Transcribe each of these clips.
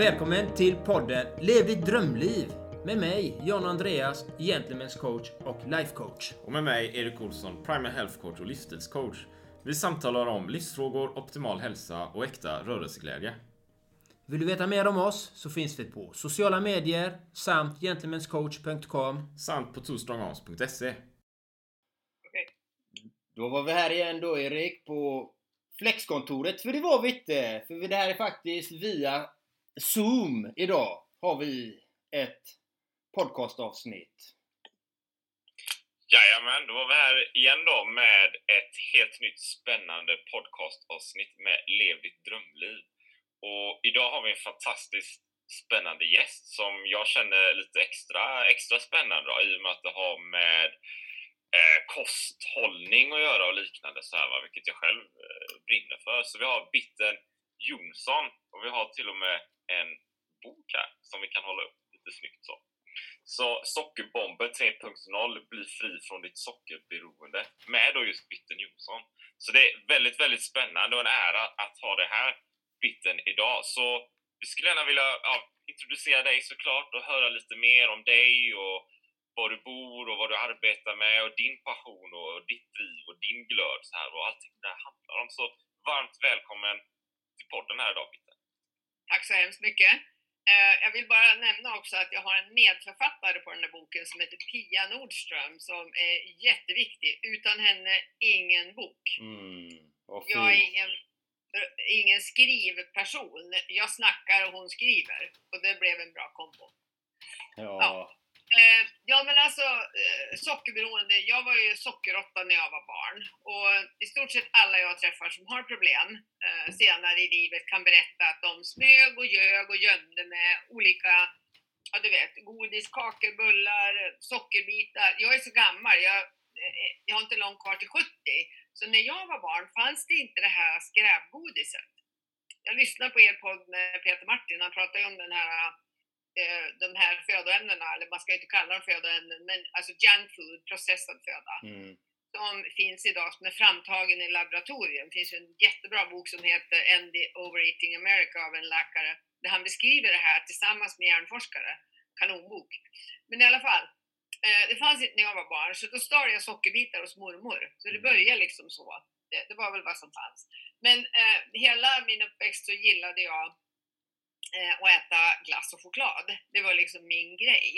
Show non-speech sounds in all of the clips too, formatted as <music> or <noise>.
Välkommen till podden Lev ditt drömliv med mig, John Andreas, Gentlemen's coach och life coach. Och med mig, Erik Olsson, Primal Health Coach och livsstilscoach. Vi samtalar om livsfrågor, optimal hälsa och äkta rörelseglädje. Vill du veta mer om oss så finns vi på sociala medier samt gentlemanscoach.com Samt på twostrongarms.se. Då var vi här igen då Erik på Flexkontoret, för det var vi inte. För det här är faktiskt via Zoom idag har vi ett podcastavsnitt. Jajamän, då var vi här igen då med ett helt nytt spännande podcastavsnitt med Lev ditt drömliv. Och idag har vi en fantastiskt spännande gäst som jag känner lite extra, extra spännande då, i och med att det har med eh, kosthållning att göra och liknande så här, va, vilket jag själv eh, brinner för. Så vi har Bitten Jonsson och vi har till och med en bok här som vi kan hålla upp lite snyggt så. Så Sockerbomber 3.0 blir fri från ditt sockerberoende med då just Bitten Jonsson. Så det är väldigt, väldigt spännande och en ära att ha det här Bitten idag. Så vi skulle gärna vilja ja, introducera dig såklart och höra lite mer om dig och var du bor och vad du arbetar med och din passion och ditt driv och din glöd så här och allting det här handlar om. Så varmt välkommen till podden här idag Bitten. Tack så hemskt mycket. Eh, Jag vill bara nämna också att jag har en medförfattare på den här boken som heter Pia Nordström som är jätteviktig. Utan henne, ingen bok. Mm, Jag är ingen, ingen skrivperson. Jag snackar och hon skriver. Och det blev en bra kombo. Ja. Eh, ja men alltså eh, sockerberoende, jag var ju sockerråtta när jag var barn och i stort sett alla jag träffar som har problem eh, senare i livet kan berätta att de smög och ljög och gömde med olika, ja du vet, godis, kakor, bullar, sockerbitar. Jag är så gammal, jag, eh, jag har inte långt kvar till 70. Så när jag var barn fanns det inte det här skräpgodiset. Jag lyssnade på er podd med Peter Martin, han pratade ju om den här de här födoämnena, eller man ska inte kalla dem födoämnen, men alltså junk food, processad föda, Mm. som finns idag som är framtagen i laboratorium. Det finns en jättebra bok som heter End the Overeating America av en läkare, där han beskriver det här tillsammans med hjärnforskare. Kanonbok. Men i alla fall, eh, det fanns inte när jag var barn, så då stal jag sockerbitar hos mormor. Så det började liksom så. Det, det var väl vad som fanns. Men eh, hela min uppväxt så gillade jag eh, att äta glass och choklad. Det var liksom min grej.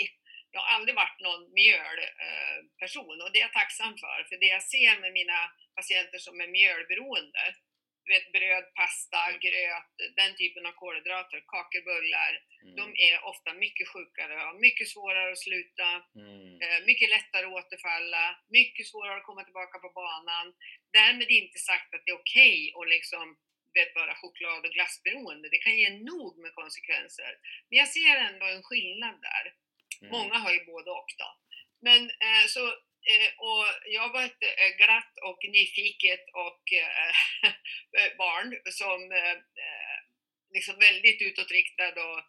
Jag har aldrig varit någon mjölperson eh, och det är jag tacksam för. För det jag ser med mina patienter som är mjölberoende, du vet bröd, pasta, gröt, den typen av kolhydrater, kakor, bullar, Mm. de är ofta mycket sjukare, har mycket svårare att sluta, Mm. Eh, mycket lättare att återfalla, mycket svårare att komma tillbaka på banan. Därmed inte sagt att det är okej att liksom vet, vara choklad och glassberoende. Det kan ge nog med konsekvenser. Men jag ser ändå en skillnad där. Mm. Många har ju både och då. Men eh, så, eh, och jag var ett eh, glatt och nyfiket och eh, <laughs> barn som eh, eh, liksom väldigt utåtriktad och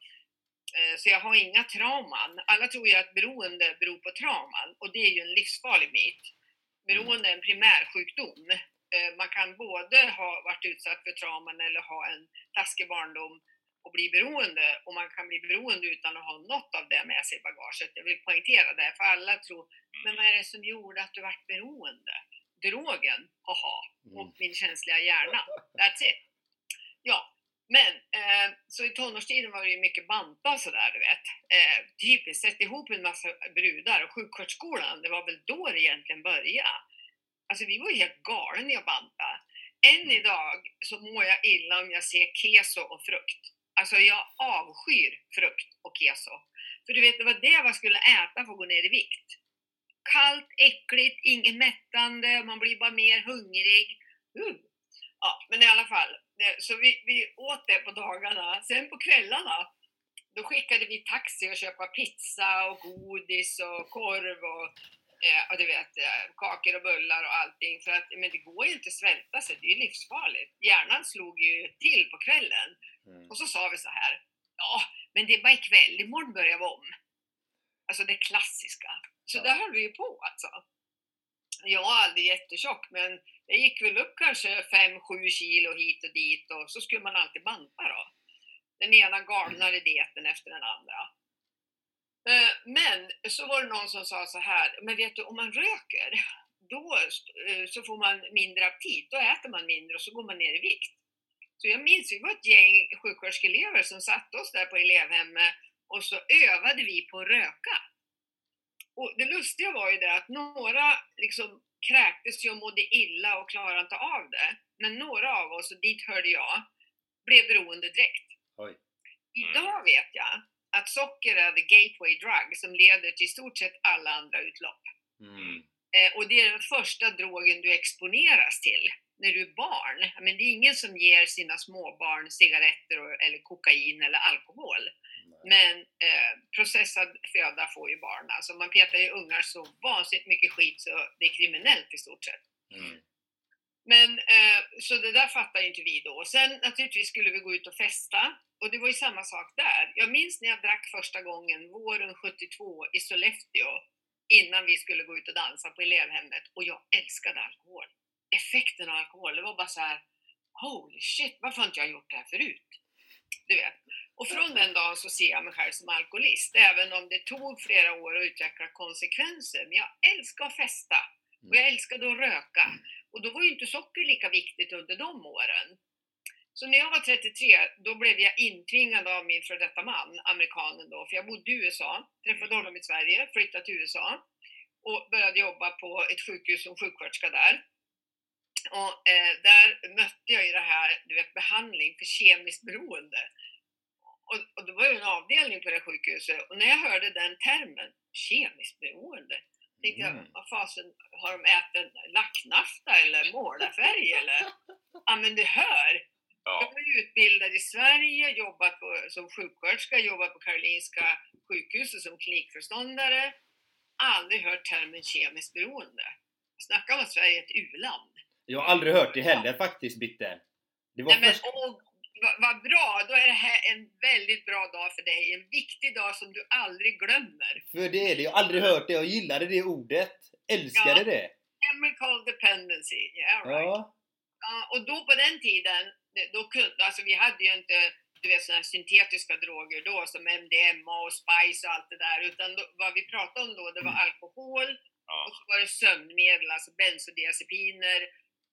eh, så jag har inga trauman. Alla tror ju att beroende beror på trauman och det är ju en livsfarlig myt. Beroende är en primärsjukdom. Eh, Man kan både ha varit utsatt för trauman eller ha en taskig barndom och bli beroende och man kan bli beroende utan att ha något av det med sig i bagaget. Jag vill poängtera det, för alla tror, men vad är det som gjorde att du vart beroende? Drogen, haha, och Mm. min känsliga hjärna. That's it. Ja, men eh, så i tonårstiden var det ju mycket banta och sådär, du vet. Eh, typiskt, sätt ihop en massa brudar och sjuksköterskeskolan, det var väl då det egentligen började. Alltså vi var ju helt galna i att banta. Än idag så mår jag illa om jag ser keso och frukt. Alltså jag avskyr frukt och keso. För du vet, det var det jag skulle äta för att gå ner i vikt. Kallt, äckligt, inget mättande, man blir bara mer hungrig. Uh. Ja, men i alla fall. Så vi, vi åt det på dagarna. Sen på kvällarna, då skickade vi taxi och köpa pizza och godis och korv och, eh, och du vet, eh, kakor och bullar och allting. För att men det går ju inte att svälta sig, det är ju livsfarligt. Hjärnan slog ju till på kvällen. Mm. Och så sa vi så här, ja, men det är bara ikväll, imorgon börjar vi om. Alltså det klassiska. Så Ja. där höll vi ju på alltså. Jag var aldrig jättetjock, men jag gick väl upp kanske 5-7 kilo hit och dit och så skulle man alltid banta då. Den ena galnare dieten efter den andra. Eh, Men så var det någon som sa så här, men vet du om man röker, då eh, så får man mindre aptit, då äter man mindre och så går man ner i vikt. Så jag minns, vi var ett gäng sjuksköterskeelever som satte oss där på elevhemmet och så övade vi på att röka. Och det lustiga var ju det att några liksom kräktes ju och mådde illa och klarade inte av det. Men några av oss, och dit hörde jag, blev beroende direkt. Oj. Idag vet jag att socker är the gateway drug som leder till i stort sett alla andra utlopp. Mm. Eh, och det är den första drogen du exponeras till när du är barn. Men det är ingen som ger sina småbarn cigaretter och- eller kokain eller alkohol. Men eh, processad föda får ju barn. Alltså man petar ju ungar så vansinnigt mycket skit så det är kriminellt i stort sett. Mm. Men eh, så det där fattar inte vi då. Sen naturligtvis skulle vi gå ut och festa och det var ju samma sak där. Jag minns när jag drack första gången våren 72 i Sollefteå innan vi skulle gå ut och dansa på elevhemmet och jag älskade alkohol. Effekten av alkohol, det var bara så här holy shit, varför har inte jag gjort det här förut? Du vet. Och från den dagen så ser jag mig själv som alkoholist, även om det tog flera år att utveckla konsekvenser. Men jag älskar att festa och jag älskade att röka. Och då var ju inte socker lika viktigt under de åren. Så när jag var 33, då blev jag intvingad av min före detta man, amerikanen då, för jag bodde i USA, träffade honom i Sverige, flyttade till USA och började jobba på ett sjukhus som sjuksköterska där. Och eh, där mötte jag ju det här, du vet, behandling för kemiskt beroende. Och, och det var ju en avdelning på det sjukhuset och när jag hörde den termen, kemiskt beroende, tänkte Mm. jag, vad fasen, har de ätit lacknafta eller målarfärg eller? Ja men du hör! Jag Ja, var ju utbildad i Sverige, jobbat på, som sjuksköterska, jobbat på Karolinska sjukhuset som klinikföreståndare. Aldrig hört termen kemiskt beroende. Snacka om att Sverige är ett u-land. Jag har aldrig hört det heller faktiskt, Bitte. Det var Nej men först... vad, bra! Då är det här en väldigt bra dag för dig. En viktig dag som du aldrig glömmer. För det är det, jag har aldrig hört det. Jag gillade det ordet. Älskade Ja. det. Chemical dependency. Yeah, right. Ja. Ja, och då på den tiden, då kunde, alltså vi hade ju inte du vet, såna här syntetiska droger då som MDMA och Spice och allt det där, utan då, vad vi pratade om då, det var alkohol ja, och så var det sömnmedel, alltså bensodiazepiner,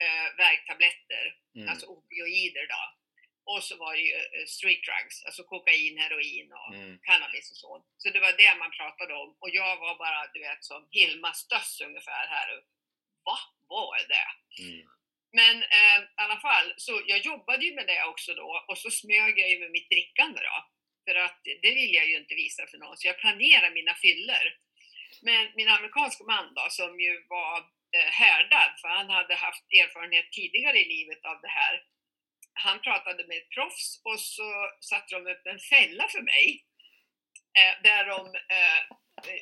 eh, värktabletter, Mm. alltså opioider då. Och så var det ju eh, street drugs, alltså kokain, heroin och Mm. cannabis och så. Så det var det man pratade om. Och jag var bara, du vet, som Hilma Stöss ungefär här. Va? Vad är det? Mm. Men eh, i alla fall, så jag jobbade ju med det också då och så smög jag ju med mitt drickande då. För att det vill jag ju inte visa för någon, så jag planerar mina fyller. Men min amerikanska man då, som ju var eh, härdad, för han hade haft erfarenhet tidigare i livet av det här. Han pratade med ett proffs och så satte de upp en fälla för mig. Eh, där de, eh,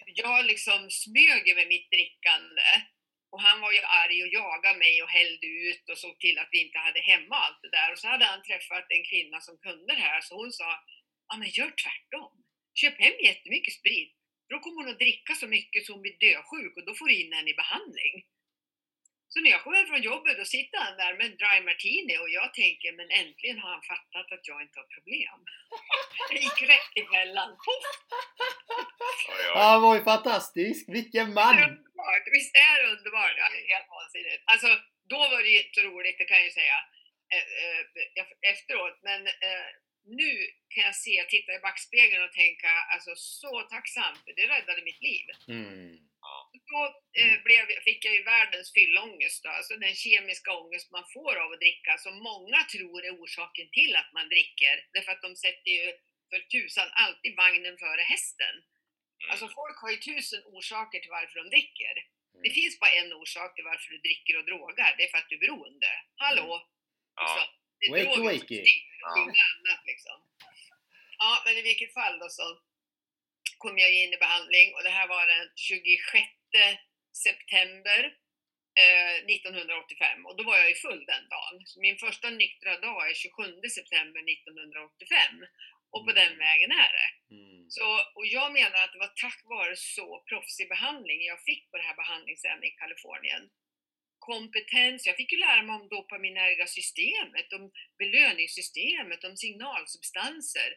jag liksom smög med mitt drickande och han var ju arg och jagade mig och hällde ut och såg till att vi inte hade hemma allt det där. Och så hade han träffat en kvinna som kunde det här så hon sa, ja men gör tvärtom. Köp hem jättemycket sprit. För Då kommer hon att dricka så mycket så hon blir dösjuk och då får du in henne i behandling. Så när jag kommer från jobbet då sitter han där med en dry martini och jag tänker, men äntligen har han fattat att jag inte har problem. <laughs> Jag gick rätt i fällan. oj, oj. Han var ju fantastisk. Vilken det man! underbart? Visst är det underbart? Ja, det helt vansinnigt. Alltså, då var det ju inte så roligt, det kan jag ju säga eh, eh, efteråt. Men eh, nu kan jag se, titta i backspegeln och tänka, alltså så tacksam, för det räddade mitt liv. Mm. Då eh, blev, fick jag ju världens fyllångest, då, alltså den kemiska ångest man får av att dricka, som många tror är orsaken till att man dricker. Därför att de sätter ju för tusan alltid vagnen före hästen. Alltså folk har ju tusen orsaker till varför de dricker. Det finns bara en orsak till varför du dricker och drogar, det är för att du är beroende. Hallå! Liksom. Ja, Det är Wakey, wakey. Ja. annat liksom. Ja, men i vilket fall då så kom jag in i behandling och det här var den 26 september eh, 1985 och då var jag ju full den dagen. Min första nyktra dag är 27 september 1985 och på den vägen är det. Mm. Så, och jag menar att det var tack vare så proffsig behandling jag fick på det här behandlingshemmet i Kalifornien kompetens. Jag fick ju lära mig om dopaminerga systemet, om belöningssystemet, om signalsubstanser.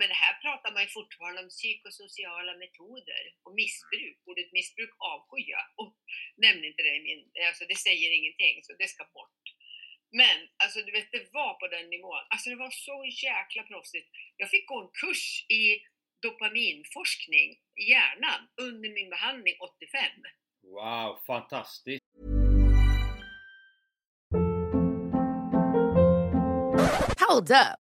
Men här pratar man ju fortfarande om psykosociala metoder och missbruk. Ordet missbruk avskyr jag. Och nämn inte det min... Alltså det säger ingenting, så det ska bort. Men alltså du vet, det var på den nivån. Alltså det var så jäkla proffsigt. Jag fick gå en kurs i dopaminforskning i hjärnan under min behandling 85. Wow, fantastiskt! Hold up.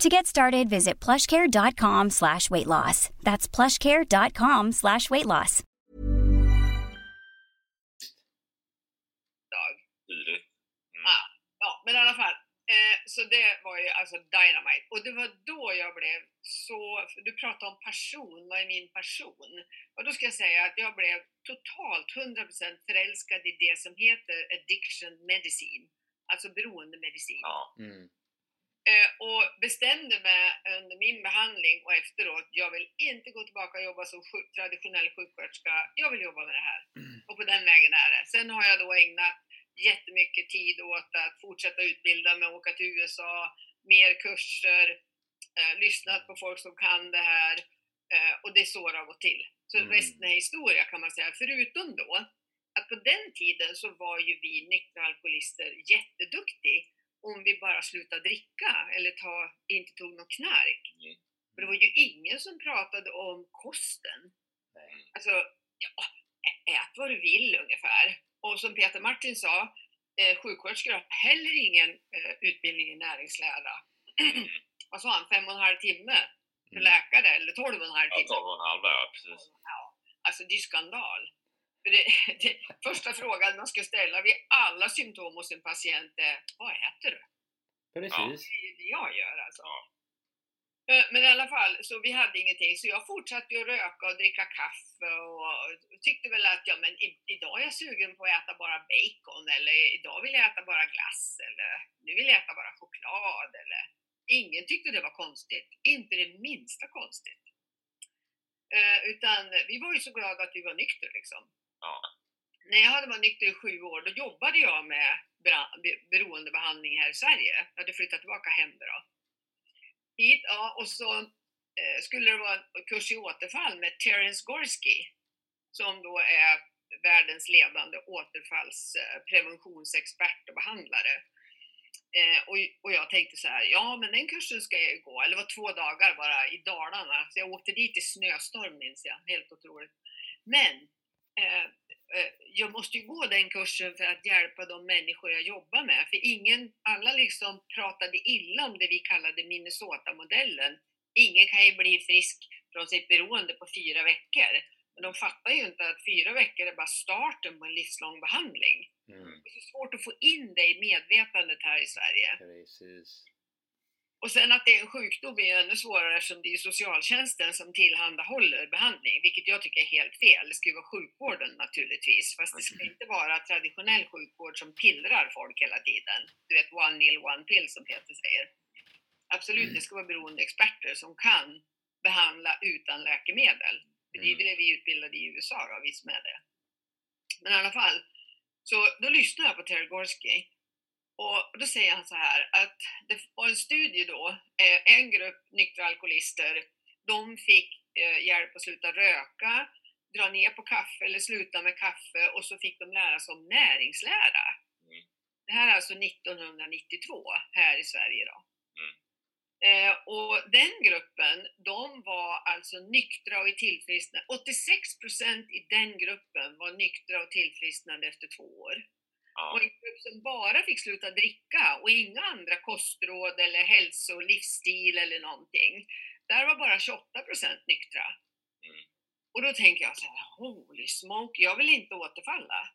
To get started, visit plushcare.com slash weight loss. That's plushcare.com slash weight loss. Dag. Mm. Ah, ja, men i alla fall. Eh, så det var ju alltså Dynamite. Och det var då jag blev så... Du pratade om passion, vad är min passion? Och då ska jag säga att jag blev totalt 100% förälskad i det som heter addiction medicine. Alltså beroendemedicin. Ja. Mm. Och bestämde mig under min behandling och efteråt, jag vill inte gå tillbaka och jobba som sjuk, traditionell sjuksköterska, jag vill jobba med det här. Och på den vägen är det. Sen har jag då ägnat jättemycket tid åt att fortsätta utbilda mig, åka till USA, mer kurser, eh, lyssnat på folk som kan det här eh, och det är så det har gått till. Så Mm. resten är historia kan man säga. Förutom då att på den tiden så var ju vi nyktra alkoholister jätteduktiga om vi bara slutade dricka eller ta, inte tog någon knark. Mm. För det var ju ingen som pratade om kosten. Nej. Alltså, ja, ät vad du vill ungefär. Och som Peter Martin sa, eh, sjuksköterskor har heller ingen eh, utbildning i näringslära. <clears throat> vad sa han, fem och en halv timme för Mm. läkare eller tolv och en halv Ja, timme? 12 och en halv ja, precis. Alltså det är skandal. För det, <laughs> det, första frågan man ska ställa vid alla symptom hos en patient är, vad äter du? Precis. Det är det jag gör alltså. Ja. Eh, Men i alla fall, så vi hade ingenting. Så jag fortsatte att röka och dricka kaffe och tyckte väl att ja, men i, idag är jag sugen på att äta bara bacon eller idag vill jag äta bara glass eller nu vill jag äta bara choklad eller ingen tyckte det var konstigt. Inte det minsta konstigt. Eh, utan vi var ju så glada att vi var nykter liksom. Ja. När jag hade varit nykter i sju år, då jobbade jag med beroendebehandling här i Sverige. Jag hade flyttat tillbaka hem då. Hit, ja, och så eh, skulle det vara en kurs i återfall med Terence Gorski, som då är världens ledande återfallspreventionsexpert och behandlare. Eh, och, och jag tänkte så här, ja men den kursen ska jag ju gå. Eller det var två dagar bara i Dalarna. Så jag åkte dit i snöstorm minns jag. Helt otroligt. Men jag måste ju gå den kursen för att hjälpa de människor jag jobbar med. För ingen, alla liksom pratade illa om det vi kallade Minnesota-modellen. Ingen kan ju bli frisk från sitt beroende på fyra veckor. Men de fattar ju inte att fyra veckor är bara starten på en livslång behandling. Mm. Det är så svårt att få in det i medvetandet här i Sverige. Precis. Och sen att det är en sjukdom är ju ännu svårare eftersom det är socialtjänsten som tillhandahåller behandling, vilket jag tycker är helt fel. Det ska ju vara sjukvården naturligtvis, fast det ska inte vara traditionell sjukvård som pillrar folk hela tiden. Du vet, one meal, one pill som Peter säger. Absolut, det ska vara beroendeexperter som kan behandla utan läkemedel. För det är Mm. det vi utbildade i USA då, vi som är det. Men i alla fall, så då lyssnar jag på Terry Gorski. Och då säger han så här att det var en studie då, eh, en grupp nyktra alkoholister, de fick eh, hjälp att sluta röka, dra ner på kaffe eller sluta med kaffe och så fick de lära sig om näringslära. Mm. Det här är alltså 1992 här i Sverige då. Mm. Eh, och den gruppen, de var alltså nyktra och i tillfrisknande. 86% i den gruppen var nyktra och tillfrisknande efter två år. Ja. Och en grupp som bara fick sluta dricka och inga andra kostråd eller hälso och livsstil eller någonting. Där var bara 28% nyktra. Mm. Och då tänker jag så här, holy smoke, jag vill inte återfalla.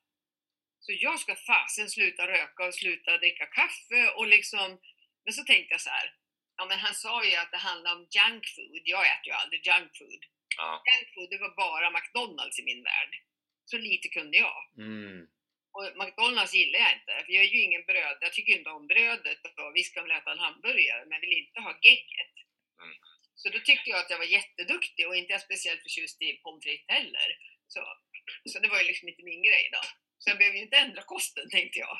Så jag ska fasen sluta röka och sluta dricka kaffe och liksom, men så tänkte jag så här, ja men han sa ju att det handlar om junk food, jag äter ju aldrig junk food. Ja. Junk food, det var bara McDonalds i min värld. Så lite kunde jag. Mm. Och McDonalds gillar jag inte, för jag är ju ingen bröd, jag tycker inte om brödet och visst kan väl äta en hamburgare, men vill inte ha gegget. Mm. Så då tyckte jag att jag var jätteduktig och inte speciellt förtjust i pommes frites heller. Så, så det var ju liksom inte min grej då. Så jag behöver ju inte ändra kosten tänkte jag.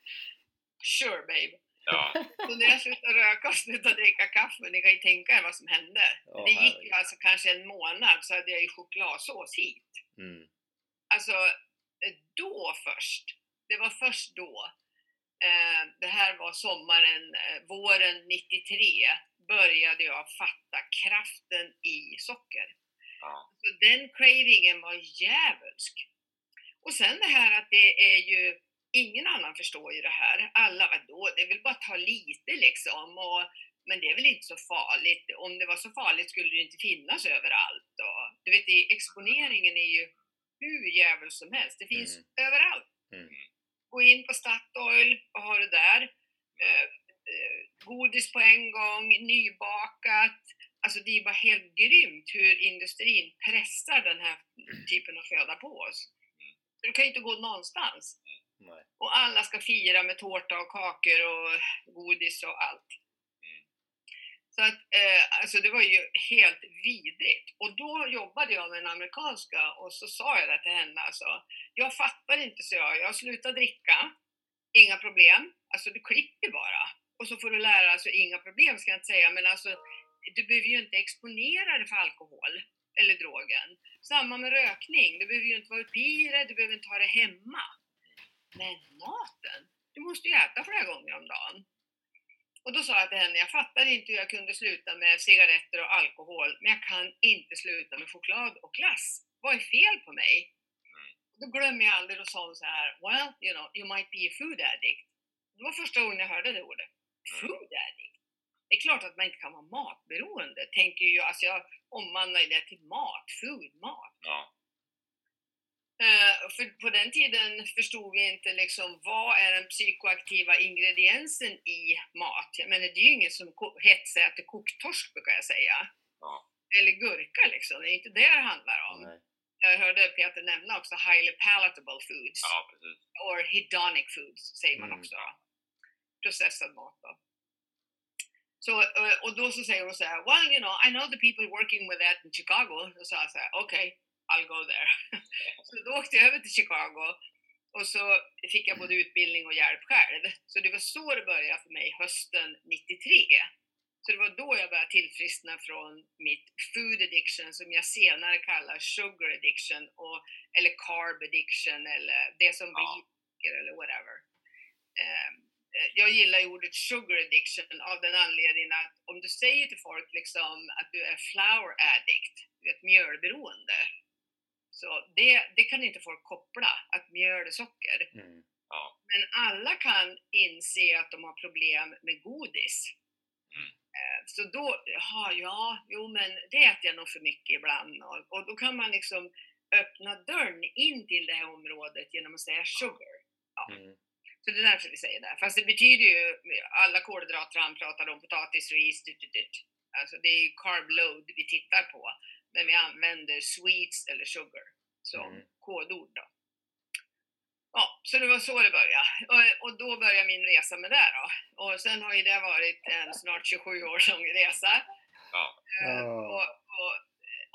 <laughs> sure babe. Ja. Så när jag slutade röka och slutade dricka kaffe, ni kan ju tänka er vad som hände. Ja, det gick ju alltså kanske en månad så hade jag ju chokladsås hit. Mm. Alltså, då först. Det var först då. Eh, det här var sommaren, eh, våren 93 började jag fatta kraften i socker. Ja. Så den cravingen var djävulsk. Och sen det här att det är ju, ingen annan förstår ju det här. Alla, vadå, det är väl bara att ta lite liksom. Och, men det är väl inte så farligt. Om det var så farligt skulle det inte finnas överallt. Och, du vet, exponeringen är ju hur djävul som helst. Det finns Mm. överallt. Mm. Gå in på Statoil, vad har du där? Eh, eh, godis på en gång, nybakat. Alltså det är bara helt grymt hur industrin pressar den här typen av föda på oss. Du kan ju inte gå någonstans. Nej. Och alla ska fira med tårta och kakor och godis och allt. Så att, eh, alltså det var ju helt vidrigt. Och då jobbade jag med en amerikanska och så sa jag det till henne alltså. Jag fattar inte, så jag. Jag slutar dricka. Inga problem. Alltså du klipper bara. Och så får du lära, dig, alltså inga problem ska jag inte säga, men alltså du behöver ju inte exponera dig för alkohol eller drogen. Samma med rökning. Du behöver ju inte vara uppe i det, du behöver inte ha det hemma. Men maten, du måste ju äta flera gånger om dagen. Och då sa jag till henne, jag fattar inte hur jag kunde sluta med cigaretter och alkohol, men jag kan inte sluta med choklad och glass. Vad är fel på mig? Då glömmer jag aldrig, då sa hon så här, well, you know, you might be a food addict. Det var första gången jag hörde det ordet. Food addict? Det är klart att man inte kan vara matberoende, tänker ju, alltså jag omvandlar det till mat, food, mat. Ja. Eh, för på den tiden förstod vi inte liksom vad är den psykoaktiva ingrediensen i mat. Jag menar, det är ju ingen som ko- hetsäter koktorsk brukar jag säga. Ja. Eller gurka liksom, det är inte det det handlar om. Nej. Jag hörde Peter nämna också highly palatable foods, ja, precis. or hedonic foods säger man Mm. också. Processad mat då. Så, eh, och då så säger hon så här, well you know, I know the people working with that in Chicago. Då sa jag så här, okej, I'll go there. <laughs> så då åkte jag över till Chicago och så fick jag både utbildning och hjälp själv. Så det var så det började för mig hösten 93. Så det var då jag började tillfriskna från mitt food addiction som jag senare kallar sugar addiction och, eller carb addiction eller det som blir Ja. eller whatever. Ehm, eh, jag gillar ju ordet sugar addiction av den anledningen att om du säger till folk liksom att du är flour addict, du vet mjölberoende, så det, det kan inte folk koppla, att mjöl är socker. Mm. Ja. Men alla kan inse att de har problem med godis. Eh, Så då, jaha, ja, jo men det äter jag nog för mycket ibland. Och, och då kan man liksom öppna dörren in till det här området genom att säga sugar. Mm. Så det är därför vi säger det. Fast det betyder ju, alla kolhydrater han pratade om, potatis, ris, dyt, dyt. Alltså det är ju carb load vi tittar på. Men vi använder sweets eller sugar som Mm. kodord då. Ja, så det var så det började. Och, och då började min resa med det då. Och sen har ju det varit en snart 27 år lång resa. Ja. Eh, Ja. Och, och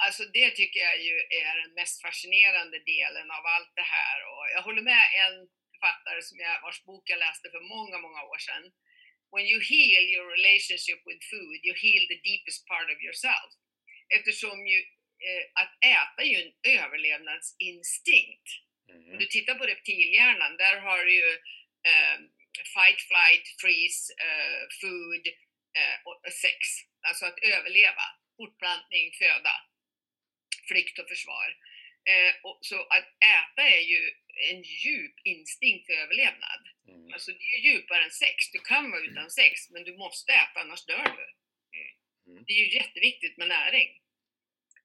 alltså det tycker jag ju är den mest fascinerande delen av allt det här. Och jag håller med en författare som jag, vars bok jag läste för många, många år sedan. When you heal your relationship with food, you heal the deepest part of yourself. Eftersom ju, eh, att äta är ju en överlevnadsinstinkt. Om du tittar på reptilhjärnan, där har du ju eh, fight, flight, freeze, eh, food eh, och sex. Alltså att överleva, fortplantning, föda, flykt och försvar. Eh, och, så att äta är ju en djup instinkt för överlevnad. Mm. Alltså det är ju djupare än sex. Du kan vara utan sex, men du måste äta annars dör du. Mm. Det är ju jätteviktigt med näring.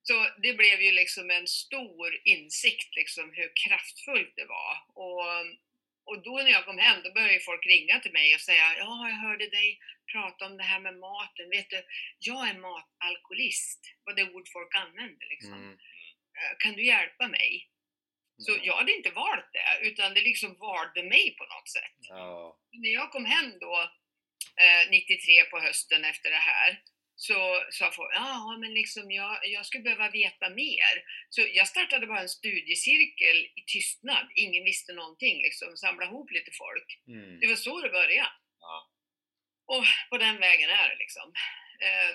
Så det blev ju liksom en stor insikt liksom hur kraftfullt det var. Och, och då när jag kom hem, då började folk ringa till mig och säga Ja, jag hörde dig prata om det här med maten. Vet du, jag är matalkoholist. var det ord folk använde liksom. Mm. "Eh, Kan du hjälpa mig? Så Ja. jag hade inte valt det, utan det liksom valde mig på något sätt Ja. när jag kom hem då, eh, 93 på hösten efter det här, så sa folk, ja men liksom jag, jag skulle behöva veta mer. Så jag startade bara en studiecirkel i tystnad, ingen visste någonting, liksom samla ihop lite folk. Mm. Det var så det började. Ja. Och på den vägen är det liksom. Eh,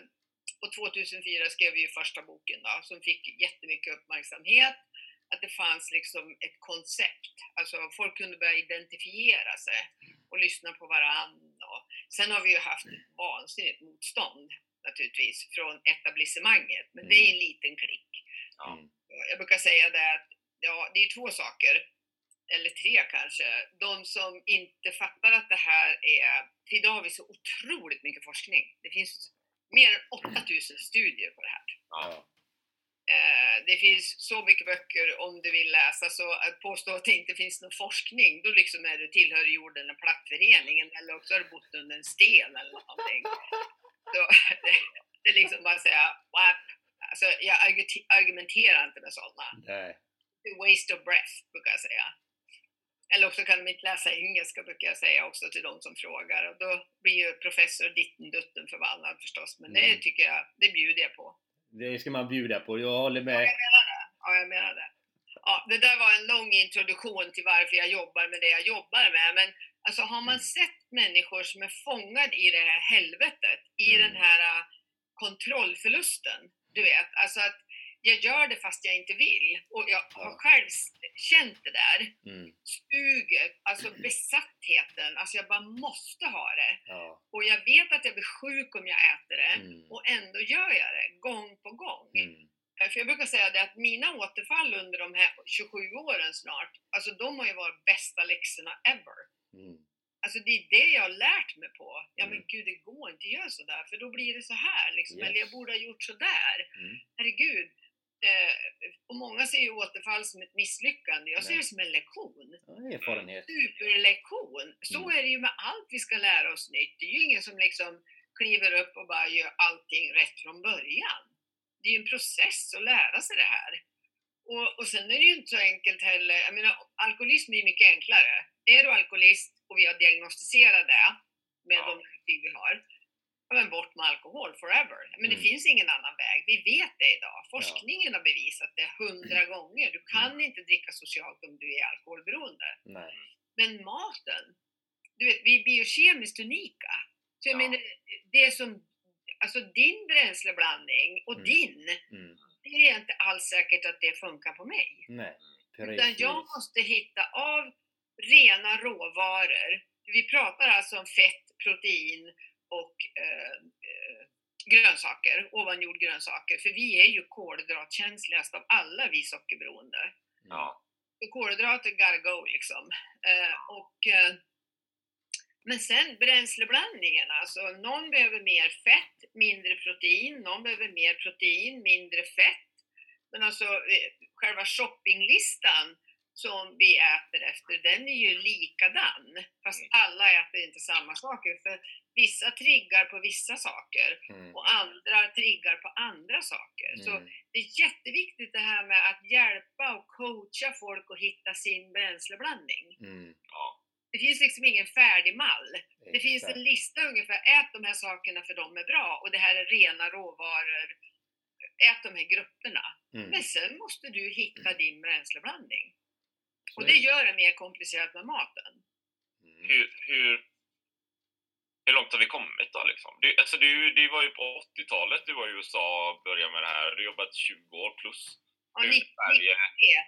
och 2004 skrev vi ju första boken då, som fick jättemycket uppmärksamhet. Att det fanns liksom ett koncept. Alltså folk kunde börja identifiera sig och lyssna på varann. Och sen har vi ju haft ett vansinnigt motstånd naturligtvis från etablissemanget. Men det är en liten klick. Ja. Mm. Jag brukar säga det att ja, det är två saker, eller tre kanske. De som inte fattar att det här är, för idag har vi så otroligt mycket forskning. Det finns mer än 8000 studier på det här. Ja. Eh, det finns så mycket böcker om du vill läsa, så att påstå att det inte finns någon forskning, då liksom är du tillhör jorden en plattföreningen eller också har du bott under en sten eller någonting. Så, det, <laughs> det är liksom bara att säga, wap. Alltså, jag argumenterar inte med sådana. Nej. Det waste of breath, brukar jag säga. Eller också kan de inte läsa engelska, brukar jag säga också till de som frågar. Och då blir ju professor ditten dutten förbannad förstås, men det Mm. tycker jag, det bjuder jag på. Det ska man bjuda på. Jag håller Ja, med. jag menar det. Ja, jag menar det. Ja, det där var en lång introduktion till varför jag jobbar med det jag jobbar med. Men alltså, har man Mm. sett människor som är fångade i det här helvetet, i Mm. den här äh, kontrollförlusten, du vet, alltså att jag gör det fast jag inte vill. Och jag har själv känt det där. Mm. Suget, alltså <clears throat> besattheten, alltså jag bara måste ha det. Ja. Och jag vet att jag blir sjuk om jag äter det. Mm. Och ändå gör jag det, gång på gång. Mm. Eh, För jag brukar säga det att mina återfall under de här 27 åren snart, alltså de har ju varit bästa läxorna ever. Mm. Alltså det är det jag har lärt mig på. Ja men Mm. gud, det går inte att göra sådär för då blir det så här liksom. Yes. Eller jag borde ha gjort sådär. Mm. Herregud. Eh, och många ser ju återfall som ett misslyckande. Jag ser Nej. det som en lektion. Ja, erfarenhet. Superlektion. Så Mm. är det ju med allt vi ska lära oss nytt. Det är ju ingen som liksom kliver upp och bara gör allting rätt från början. Det är ju en process att lära sig det här. Och, och sen är det ju inte så enkelt heller. Jag menar, alkoholism är mycket enklare. Är du alkoholist och vi har diagnostiserat det med Ja. de verktyg vi har, ja, men bort med alkohol forever. Men det Mm. finns ingen annan väg. Vi vet det idag. Forskningen har bevisat det hundra gånger. Du kan inte dricka socialt om du är alkoholberoende. Nej. Men maten, du vet, vi är biokemiskt unika. Så jag Ja. menar, det som, alltså din bränsleblandning och Mm. din, Mm. Det är inte alls säkert att det funkar på mig. Nej. Utan Precis. jag måste hitta av rena råvaror. Vi pratar alltså om fett, protein och eh, eh, grönsaker, ovanjord grönsaker. För vi är ju kolhydratkänsligast av alla vi sockerberoende. Ja. Så kolhydrater gotta go liksom. Eh, och, eh, men sen bränsleblandningen, alltså någon behöver mer fett, mindre protein, någon behöver mer protein, mindre fett. Men alltså eh, själva shoppinglistan som vi äter efter, den är ju likadan. Fast Mm. alla äter inte samma saker. För vissa triggar på vissa saker Mm. och andra triggar på andra saker. Så Mm. det är jätteviktigt det här med att hjälpa och coacha folk att hitta sin bränsleblandning. Mm. Det finns liksom ingen färdig mall. Det finns Exakt. en lista ungefär, ät de här sakerna för de är bra och det här är rena råvaror. Ät de här grupperna. Mm. Men sen måste du hitta din bränsleblandning. Så Och det gör det mer komplicerat med maten. Mm. Hur, hur, hur långt har vi kommit då liksom? Du, alltså du, du var ju på 80-talet, du var i USA och började med det här. Du har jobbat 20 år plus. Ja, Nu i 90, 93, Sverige.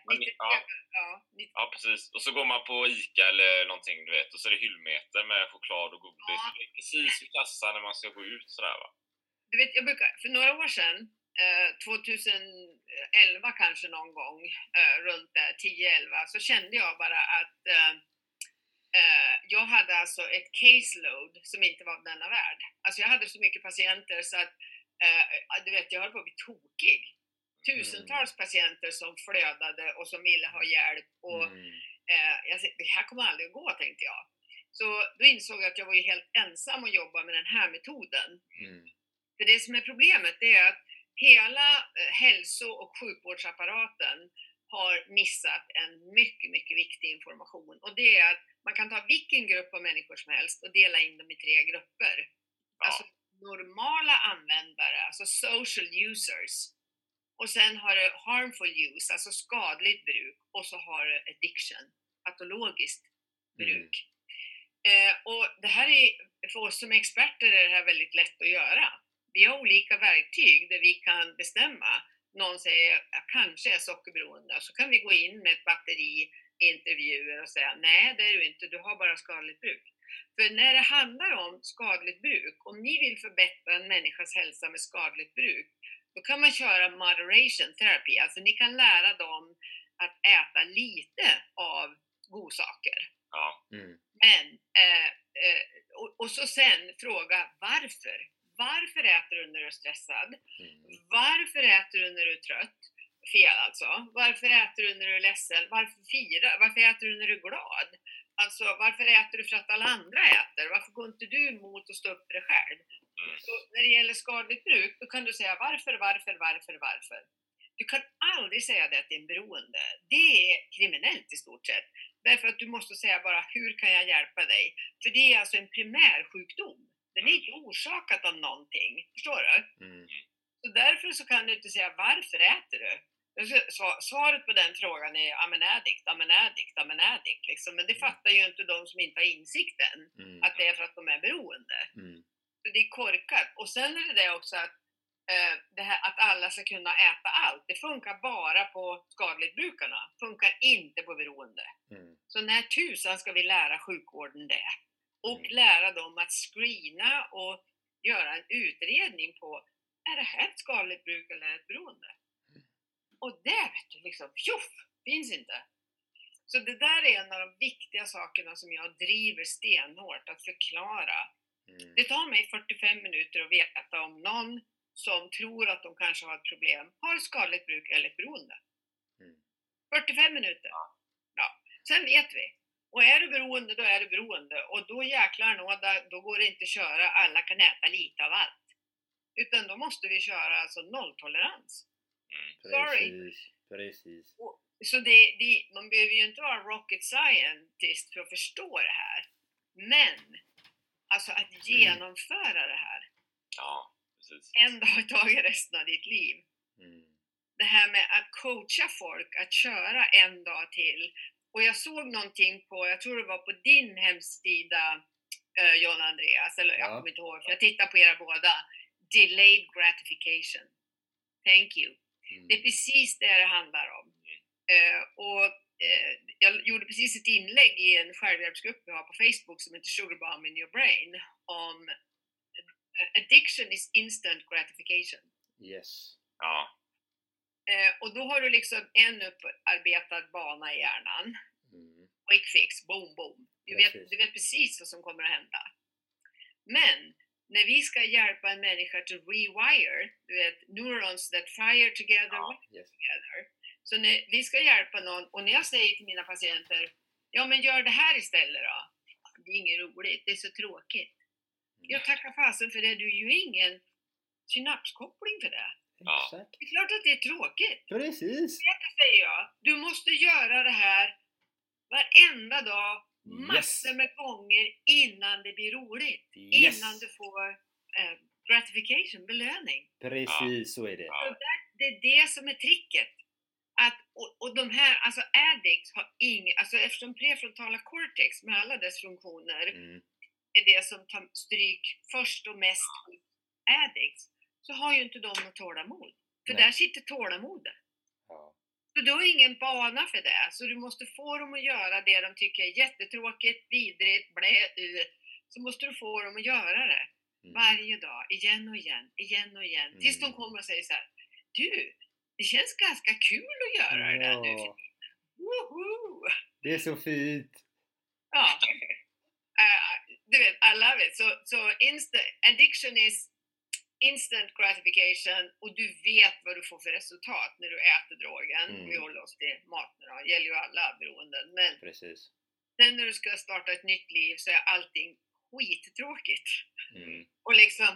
93, Ja. ja, 90, Ja, precis. Och så går man på ICA eller någonting, du vet. Och så är det hyllmeter med choklad och godis. Ja. Det är precis vid kassan när man ska gå ut sådär va. Du vet, jag brukar, för några år sedan, 2011 kanske någon gång, eh, runt där, 10-11, så kände jag bara att eh, eh, jag hade alltså ett caseload som inte var denna värld. Alltså jag hade så mycket patienter så att, eh, du vet, jag höll på att bli tokig. Tusentals patienter som flödade och som ville ha hjälp och Mm. eh, jag, sa, det här kommer aldrig att gå, tänkte jag. Så då insåg jag att jag var ju helt ensam att jobba med den här metoden. Mm. För det som är problemet det är att hela eh, hälso och sjukvårdsapparaten har missat en mycket, mycket viktig information. Och det är att man kan ta vilken grupp av människor som helst och dela in dem i tre grupper. Ja. Alltså normala användare, alltså social users. Och sen har du harmful use, alltså skadligt bruk. Och så har du addiction, patologiskt bruk. Eh, och det här är, för oss som experter är det här väldigt lätt att göra. Vi har olika verktyg där vi kan bestämma. Någon säger jag kanske är sockerberoende, så kan vi gå in med ett batteri intervjuer och säga nej det är du inte, du har bara skadligt bruk. För när det handlar om skadligt bruk, om ni vill förbättra en människas hälsa med skadligt bruk, då kan man köra moderation therapy, alltså ni kan lära dem att äta lite av godsaker. Ja. Mm. Men, eh, eh, och, och så sen fråga varför. Varför äter du när du är stressad? Mm. Varför äter du när du är trött? Fel alltså. Varför äter du när du är ledsen? Varför fira? Varför äter du när du är glad? Alltså varför äter du för att alla andra äter? Varför går inte du emot och står upp för dig själv? Mm. Så när det gäller skadligt bruk, då kan du säga varför, varför, varför, varför. Du kan aldrig säga det är en beroende. Det är kriminellt i stort sett. Därför att du måste säga bara hur kan jag hjälpa dig? För det är alltså en primärsjukdom. Den är inte orsakad av någonting. Förstår du? Mm. Så därför så kan du inte säga varför äter du? Sva- Svaret på den frågan är I'm an addict, I'm an addict, I'm an addict. Liksom. Men det fattar ju inte de som inte har insikten Mm. att det är för att de är beroende. Mm. Så det är korkat. Och sen är det det också att, eh, det här, att alla ska kunna äta allt. Det funkar bara på skadligt brukarna. Funkar inte på beroende. Mm. Så när tusan ska vi lära sjukvården det? Och lära dem att screena och göra en utredning på är det här ett skadligt bruk eller ett beroende? Och det vet du, liksom, tjoff, finns inte. Så det där är en av de viktiga sakerna som jag driver stenhårt att förklara. Mm. Det tar mig 45 minuter att veta om någon som tror att de kanske har ett problem har ett skadligt bruk eller ett beroende. Mm. 45 minuter. Ja. Sen vet vi. Och är du beroende, då är du beroende. Och då jäklar nåda, då går det inte att köra alla kan äta lite av allt. Utan då måste vi köra alltså nolltolerans. Sorry. Precis. Precis. Så det, det, man behöver ju inte vara rocket scientist för att förstå det här. Men, alltså att genomföra det här Ja, precis. en dag i taget resten av ditt liv. Mm. Det här med att coacha folk att köra en dag till. Och jag såg någonting på, jag tror det var på din hemsida eh, John Andreas, eller jag Ja. kommer inte ihåg, för jag tittar på era båda. Delayed gratification. Thank you. Mm. Det är precis det det handlar om. Eh, och eh, jag gjorde precis ett inlägg i en självhjälpsgrupp vi har på Facebook som heter Sugar Bomb in your brain om eh, addiction is instant gratification. Yes. Ja. Eh, och då har du liksom en upparbetad bana i hjärnan. Mm. Quick fix, boom, boom. Du vet, du vet precis vad som kommer att hända. Men när vi ska hjälpa en människa to rewire, du vet, neurons that fire together, Ja. Yes. together. Så när vi ska hjälpa någon, och när jag säger till mina patienter, ja men gör det här istället då. Det är inget roligt, det är så tråkigt. Jag tackar fasen för det, du är ju ingen synapskoppling för det. Ja. Exakt. Det är klart att det är tråkigt. Precis. Det säger jag. Du måste göra det här varenda dag, massor Yes. med gånger innan det blir roligt. Yes. Innan du får eh, gratification, belöning. Precis så är det. Där, det är det som är tricket. Att, och, och de här, alltså addicts har inget, alltså eftersom prefrontala cortex med alla dess funktioner Mm. är det som tar stryk först och mest addicts, så har ju inte de något tålamod. För Nej. där sitter tålamodet. Ja. Så du har ingen bana för det, så du måste få dem att göra det de tycker är jättetråkigt, vidrigt, blä, uh, så måste du få dem att göra det Mm. varje dag, igen och igen, igen och igen, tills de Mm. kommer och säger så här, du, det känns ganska kul att göra det där nu för Ja, tiden. Woho! det är så fint. Ja. Eh, <laughs> du vet, I love it. Så so, insta, addiction is instant gratification och du vet vad du får för resultat när du äter drogen. Mm. Vi håller oss till maten då, det gäller ju alla beroenden. Men Precis. sen när du ska starta ett nytt liv så är allting skittråkigt. Mm. Och liksom,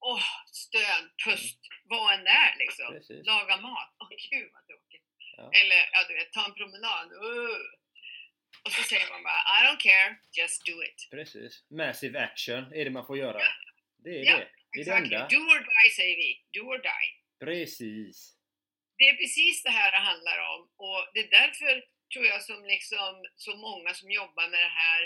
åh, stön, pust, vad än är liksom. Precis. Laga mat, åh gud vad tråkigt. Ja. Eller, ja du vet, ta en promenad, uh. Och så säger man bara, I don't care, just do it. Precis. Massive action är det man får göra. Det är Ja, det. Det är det Exactly. enda. Do or die säger vi, do or die. Precis. Det är precis det här det handlar om och det är därför tror jag som liksom så många som jobbar med det här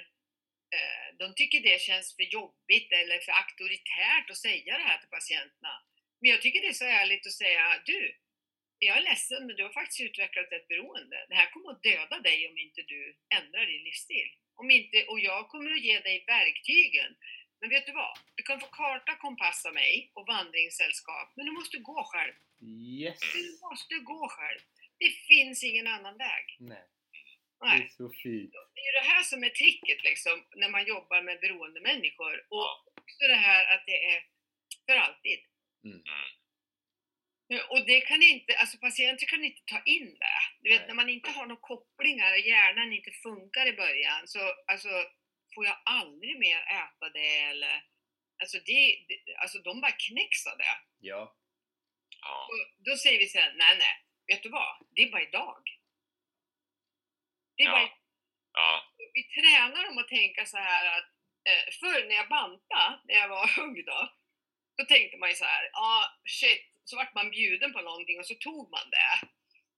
eh, de tycker det känns för jobbigt eller för auktoritärt att säga det här till patienterna. Men jag tycker det är så ärligt att säga, du, jag är ledsen men du har faktiskt utvecklat ett beroende. Det här kommer att döda dig om inte du ändrar din livsstil. Om inte, och jag kommer att ge dig verktygen. Men vet du vad? Du kan få karta, kompass av mig och vandringssällskap, men du måste gå själv. Yes. Du måste gå själv. Det finns ingen annan väg. Nej. Det Nej. är så fint. Det är det här som är tricket liksom, när man jobbar med beroende människor. Och också det här att det är för alltid. Mm. Och det kan inte, alltså patienter kan inte ta in det. Du vet Nej. när man inte har några kopplingar och hjärnan inte funkar i början så alltså, får jag aldrig mer äta det eller Alltså, det, det, alltså de bara knäcks av det. Ja. Ja. Och då säger vi sen, nej nej, vet du vad? Det är bara idag. Det är Ja. bara Ja. vi tränar dem att tänka så här att eh, förr när jag bantade, när jag var <laughs> ung då, då tänkte man ju så här, ja ah, shit, så vart man bjuden på någonting och så tog man det.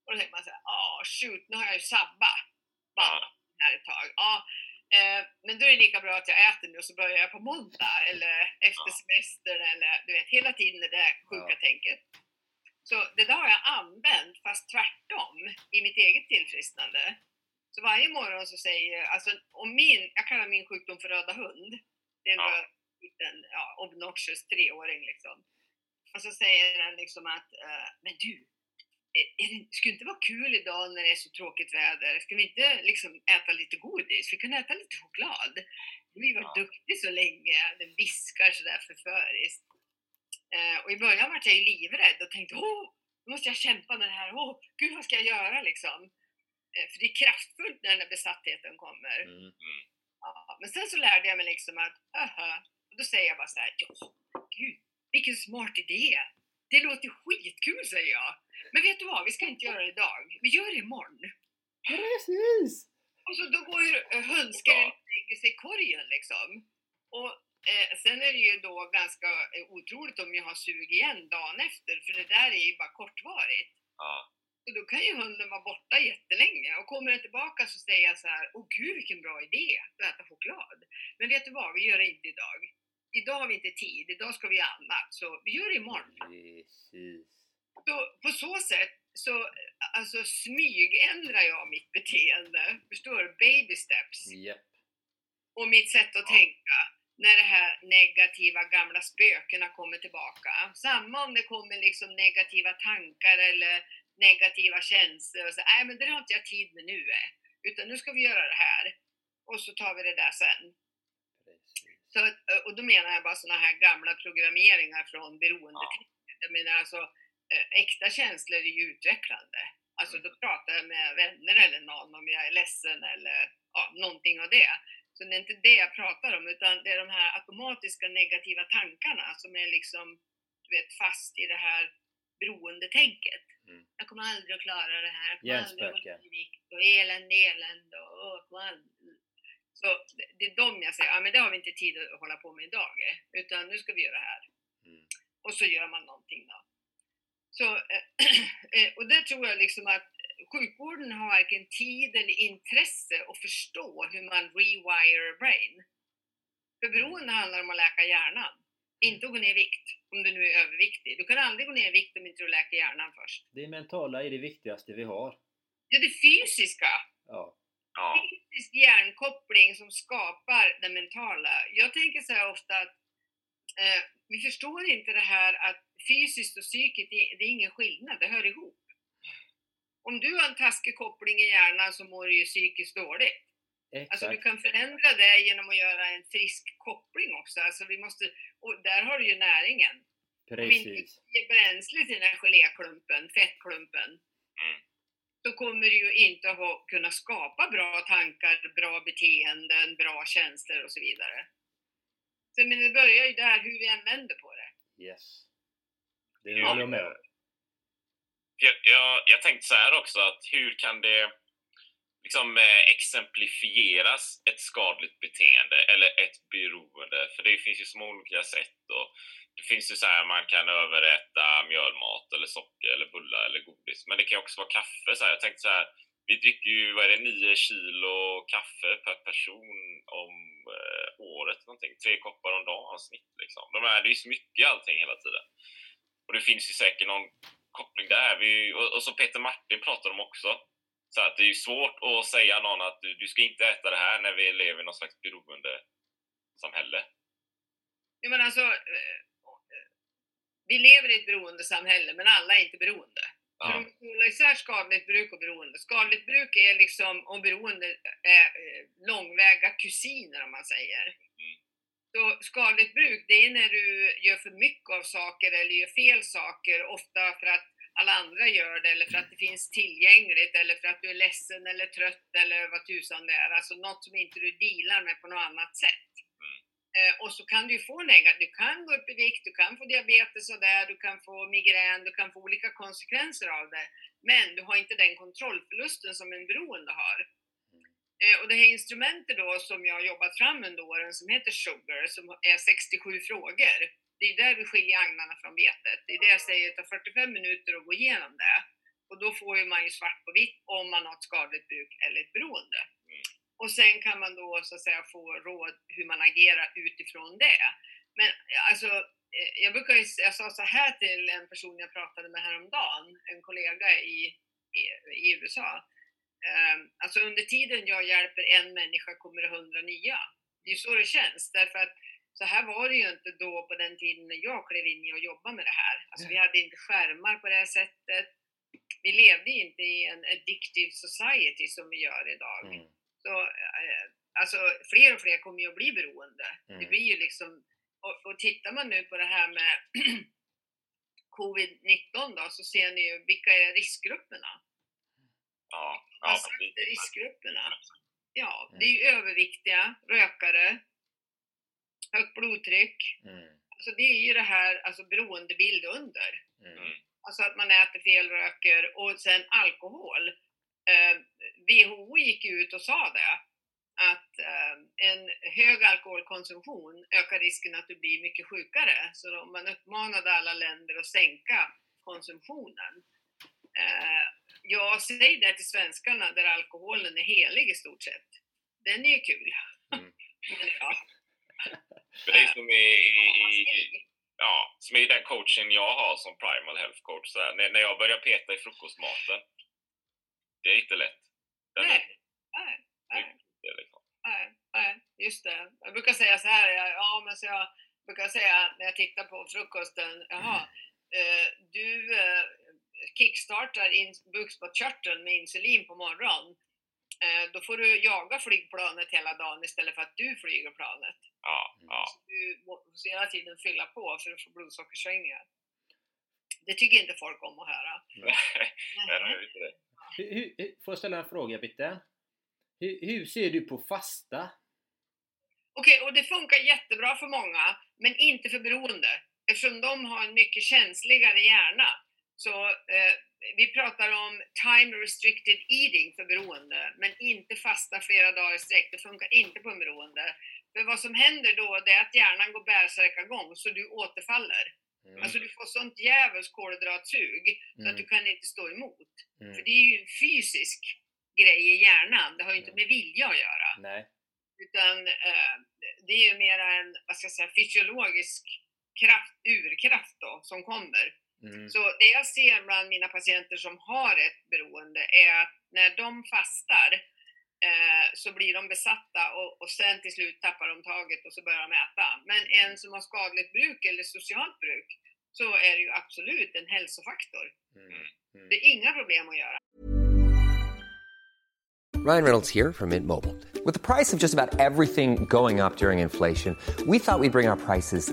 Och då tänkte man så här, ja ah, shoot, nu har jag ju sabbat bandet här ett tag. Ja, eh, men då är det lika bra att jag äter nu och så börjar jag på måndag eller efter Ja. semestern eller du vet, hela tiden det där sjuka Ja. tänket. Så det där har jag använt fast tvärtom i mitt eget tillfrisknande. Så varje morgon så säger jag, alltså om min, jag kallar min sjukdom för röda hund. Det är en Ja. liten, ja, obnoxious treåring liksom. Och så säger den liksom att, eh, men du, skulle det inte vara kul idag när det är så tråkigt väder? Ska vi inte liksom äta lite godis? Vi kan äta lite choklad. Du har varit Ja. duktig så länge. Den viskar sådär förföriskt. Eh, och i början var jag ju livrädd och tänkte, åh, nu måste jag kämpa med det här. Åh, gud vad ska jag göra liksom? Eh, för det är kraftfullt när den där besattheten kommer. Mm. Ja, men sen så lärde jag mig liksom att, aha, och då säger jag bara så här, ja, gud, vilken smart idé. Det låter skitkul säger jag. Men vet du vad, vi ska inte göra det idag. Vi gör det imorgon. Precis! Och så då går ju eh, hönsken och lägger sig i korgen liksom. Och eh, sen är det ju då ganska eh, otroligt om jag har sug igen dagen efter, för det där är ju bara kortvarigt. Ja. Och då kan ju hunden vara borta jättelänge och kommer den tillbaka så säger jag så här, åh gud vilken bra idé att äta choklad. Men vet du vad, vi gör det inte idag. Idag har vi inte tid, idag ska vi annat, så vi gör det imorgon. Precis. Så på så sätt så alltså, smygändrar jag mitt beteende. Förstår du? Baby steps. Japp. Och mitt sätt att tänka när det här negativa gamla spökena kommer tillbaka. Samma om det kommer liksom negativa tankar eller negativa känslor. Och så, Nej men det har inte jag tid med nu. Utan nu ska vi göra det här. Och så tar vi det där sen. Så, och då menar jag bara såna här gamla programmeringar från beroendetiden. Jag menar alltså, äkta känslor är ju utvecklande. Alltså då pratar jag med vänner eller någon om jag är ledsen eller ja, någonting av det. Så det är inte det jag pratar om utan det är de här automatiska negativa tankarna som är liksom, du vet, fast i det här beroendetänket. Mm. Jag kommer aldrig att klara det här. Jag kommer aldrig att och elände, elände och aldrig... Så det- det är de jag säger, ja men det har vi inte tid att hålla på med idag, eh, utan nu ska vi göra det här. Mm. Och så gör man någonting då. Så, eh, <clears throat> eh, och det tror jag liksom att sjukvården har varken tid eller intresse att förstå hur man rewire brain. För beroende handlar om att läka hjärnan, inte att gå ner i vikt om du nu är överviktig. Du kan aldrig gå ner i vikt om inte du läker hjärnan först. Det mentala är det viktigaste vi har. Ja, det fysiska. Ja. Ja. fysisk hjärnkoppling som skapar det mentala. Jag tänker så här ofta att eh, vi förstår inte det här att fysiskt och psykiskt, det, är ingen skillnad, det hör ihop. Om du har en taskig koppling i hjärnan så mår du ju psykiskt dåligt. Alltså du Exakt. kan förändra det genom att göra en frisk koppling också. Alltså vi måste, och där har du ju näringen. Om inte Precis. du ger bränsle till den här geléklumpen, fettklumpen, Mm. så kommer du ju inte att ha, kunna skapa bra tankar, bra beteenden, bra tjänster och så vidare. Så, men det börjar ju där hur vi än vänder på det. Yes. Det Ja. håller jag med om. Jag, jag, jag tänkte så här också att hur kan det liksom eh, exemplifieras ett skadligt beteende eller ett beroende? För det finns ju så många olika sätt och det finns ju så här man kan överäta mjölmat eller socker eller bullar eller godis. Men det kan också vara kaffe. Så här. Jag tänkte så här, vi dricker ju, vad är det, 9 kilo kaffe per person om eh, året någonting. Tre koppar om dagen snitt liksom. De är, det är ju så mycket allting hela tiden. Och det finns ju säkert någon koppling där. Vi, och, och som Peter Martin pratar om också. Så att det är ju svårt att säga någon att du, du ska inte äta det här när vi lever i någon slags beroendesamhälle. Jag menar alltså, eh, vi lever i ett beroendesamhälle men alla är inte beroende. För Ja. de måste hålla isär skadligt bruk och beroende. Skadligt bruk är liksom, och beroende är eh, långväga kusiner om man säger. Så skadligt bruk, det är när du gör för mycket av saker eller gör fel saker, ofta för att alla andra gör det eller för att det finns tillgängligt eller för att du är ledsen eller trött eller vad tusan det är. Alltså något som inte du dealar med på något annat sätt. Eh, och så kan du ju få negativt, du kan gå upp i vikt, du kan få diabetes och där, du kan få migrän, du kan få olika konsekvenser av det. Men du har inte den kontrollförlusten som en beroende har. Eh, och det här instrumentet då som jag har jobbat fram under åren som heter Sugar, som är 67 frågor. Det är där vi skiljer agnarna från vetet. Det är det jag säger, det tar 45 minuter att gå igenom det. Och då får ju man ju svart på vitt om man har ett skadligt bruk eller ett beroende. Och sen kan man då så att säga få råd hur man agerar utifrån det. Men alltså, eh, jag brukar ju, jag sa så här till en person jag pratade med häromdagen, en kollega i, i, i USA. Eh, alltså under tiden jag hjälper en människa kommer det hundra nya. Det är så det känns, därför att så här var det ju inte då på den tiden när jag klev in i och jobbade med det här. Alltså vi hade inte skärmar på det här sättet. Vi levde inte i en addictive society som vi gör idag. Mm. Så, eh, alltså, fler och fler kommer ju att bli beroende. Mm. Det blir ju liksom, och, och tittar man nu på det här med <clears throat> covid-19 då, så ser ni ju vilka är riskgrupperna? Ja, Ja, sagt precis. är riskgrupperna? Ja, Mm. det är ju överviktiga, rökare, högt blodtryck. Mm. Alltså det är ju det här, alltså beroendebild under. Mm. Alltså att man äter fel, röker och sen alkohol. Eh, WHO gick ut och sa det. Att eh, en hög alkoholkonsumtion ökar risken att du blir mycket sjukare. Så då man uppmanade alla länder att sänka konsumtionen. Eh, jag säger det till svenskarna där alkoholen är helig i stort sett. Den är ju kul. Mm. Ja, För det är som i, i, ja, som i den coachen jag har som primal health coach. Så här, när, när jag börjar peta i frukostmaten. Det är inte lätt. Den är nej, nej, nej. inte liksom. Nej, nej, just det. Jag brukar säga så här, ja, ja men så jag brukar säga när jag tittar på frukosten, jaha, eh, du eh, kickstartar in, bukspottkörteln med insulin på morgonen. Eh, då får du jaga flygplanet hela dagen istället för att du flyger planet. Ja, ja. Så du måste hela tiden fylla på för att få blodsockersvängningar. Det tycker inte folk om att höra. Nej, <laughs> det det. Hur, hur, får jag ställa en fråga Bitte? Hur, hur ser du på fasta? Okej, och det funkar jättebra för många, men inte för beroende. Eftersom de har en mycket känsligare hjärna. Så eh, vi pratar om time restricted eating för beroende, men inte fasta flera dagar i sträck. Det funkar inte på en beroende. För vad som händer då, det är att hjärnan går bärsärkagång, så du återfaller. Mm. Alltså du får sånt djävulskt kolhydratsug så Mm. att du kan inte stå emot. Mm. För det är ju en fysisk grej i hjärnan, det har ju inte Ja. med vilja att göra. Nej. Utan eh, det är ju mera en, vad ska jag säga, fysiologisk kraft, urkraft då, som kommer. Mm. Så det jag ser bland mina patienter som har ett beroende är att när de fastar eh, så blir de besatta och, och sen till slut tappar de taget och så börjar de äta. Men Mm. en som har skadligt bruk eller socialt bruk så är det ju absolut en hälsofaktor. Mm. Mm. Det är inga problem att göra. Ryan Reynolds here from Mint Mobile. With the price of just about everything going up during inflation, we thought we'd bring our prices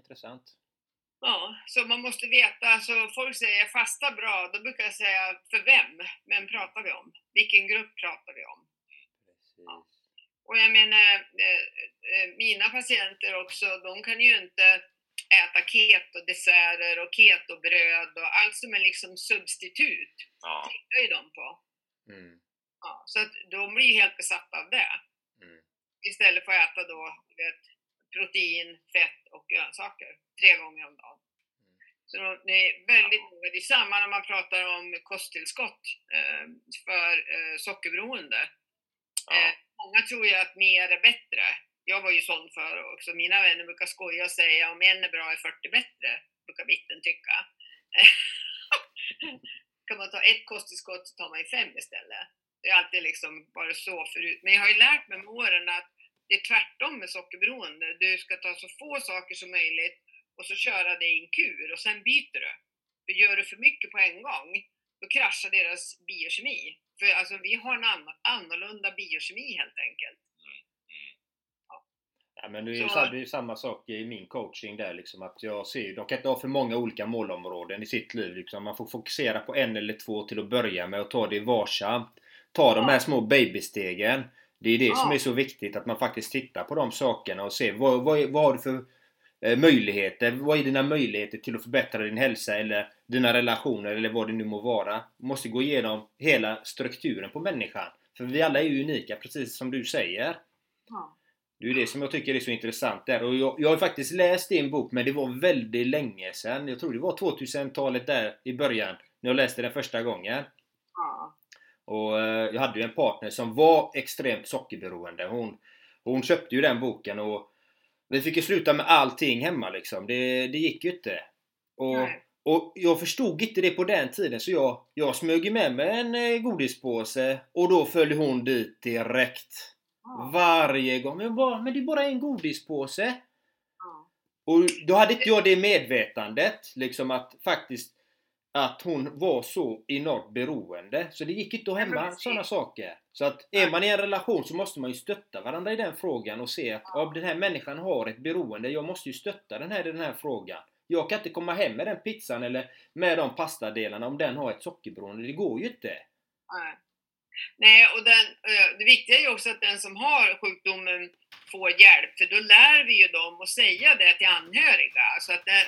intressant. Ja, så man måste veta, alltså folk säger fasta bra, då brukar jag säga för vem? Vem pratar vi om? Vilken grupp pratar vi om? Precis. Och jag menar, eh, eh, mina patienter också, de kan ju inte äta keto-desserter och ketobröd och allt som är liksom substitut. Ja. tittar ju de på. Mm. Ja, så att de blir ju helt besatta av det. Mm. Istället för att äta då, vet, protein, fett och grönsaker tre gånger om dagen. Så då- det är väldigt noga. Det är samma när man pratar om kosttillskott eh, för eh, sockerberoende. Eh, många tror ju att mer är bättre. Jag var ju sån för också. Mina vänner brukar skoja och säga om en är bra är 40 bättre, brukar mitten tycka. <laughs> kan man ta ett kosttillskott så tar man ju fem istället. Det har alltid liksom varit så förut. Men jag har ju lärt mig med åren att det är tvärtom med sockerberoende. Du ska ta så få saker som möjligt och så köra det i en kur och sen byter du. För gör du för mycket på en gång, då kraschar deras biokemi. För alltså vi har en ann- annorlunda biokemi helt enkelt. Ja, men det är ju Så- det är ju samma sak i min coaching där liksom att jag ser de kan inte ha för många olika målområden i sitt liv liksom. Man får fokusera på en eller två till att börja med och ta det varsamt. Ta de här små babystegen. Det är det som Ja. är så viktigt att man faktiskt tittar på de sakerna och ser vad, vad, vad har du för eh, möjligheter? Vad är dina möjligheter till att förbättra din hälsa eller dina relationer eller vad det nu må vara? Du måste gå igenom hela strukturen på människan. För vi alla är ju unika precis som du säger. Ja. Det är ju det som jag tycker är så intressant där. Och jag, jag har faktiskt läst din bok, men det var väldigt länge sedan. Jag tror det var 2000-talet där i början, när jag läste den första gången. Ja. Och eh, jag hade ju en partner som var extremt sockerberoende. Hon, hon köpte ju den boken och vi fick ju sluta med allting hemma liksom. Det, det gick ju inte. Och, Nej. och jag förstod inte det på den tiden så jag, jag smög med mig en eh, godispåse och då följde hon dit direkt. Ja. Varje gång. Men, bara, men det är bara en godispåse. Ja. Och då hade inte jag det medvetandet, liksom att faktiskt att hon var så enormt beroende. Så det gick inte att hämma sådana saker. Så att är man i en relation så måste man ju stötta varandra i den frågan och se att ja. den här människan har ett beroende. Jag måste ju stötta den här i den här frågan. Jag kan inte komma hem med den pizzan eller med de pastadelarna om den har ett sockerberoende. Det går ju inte. Nej. Nej, och den, det viktiga är ju också att den som har sjukdomen får hjälp, för då lär vi ju dem att säga det till anhöriga. Så att, det,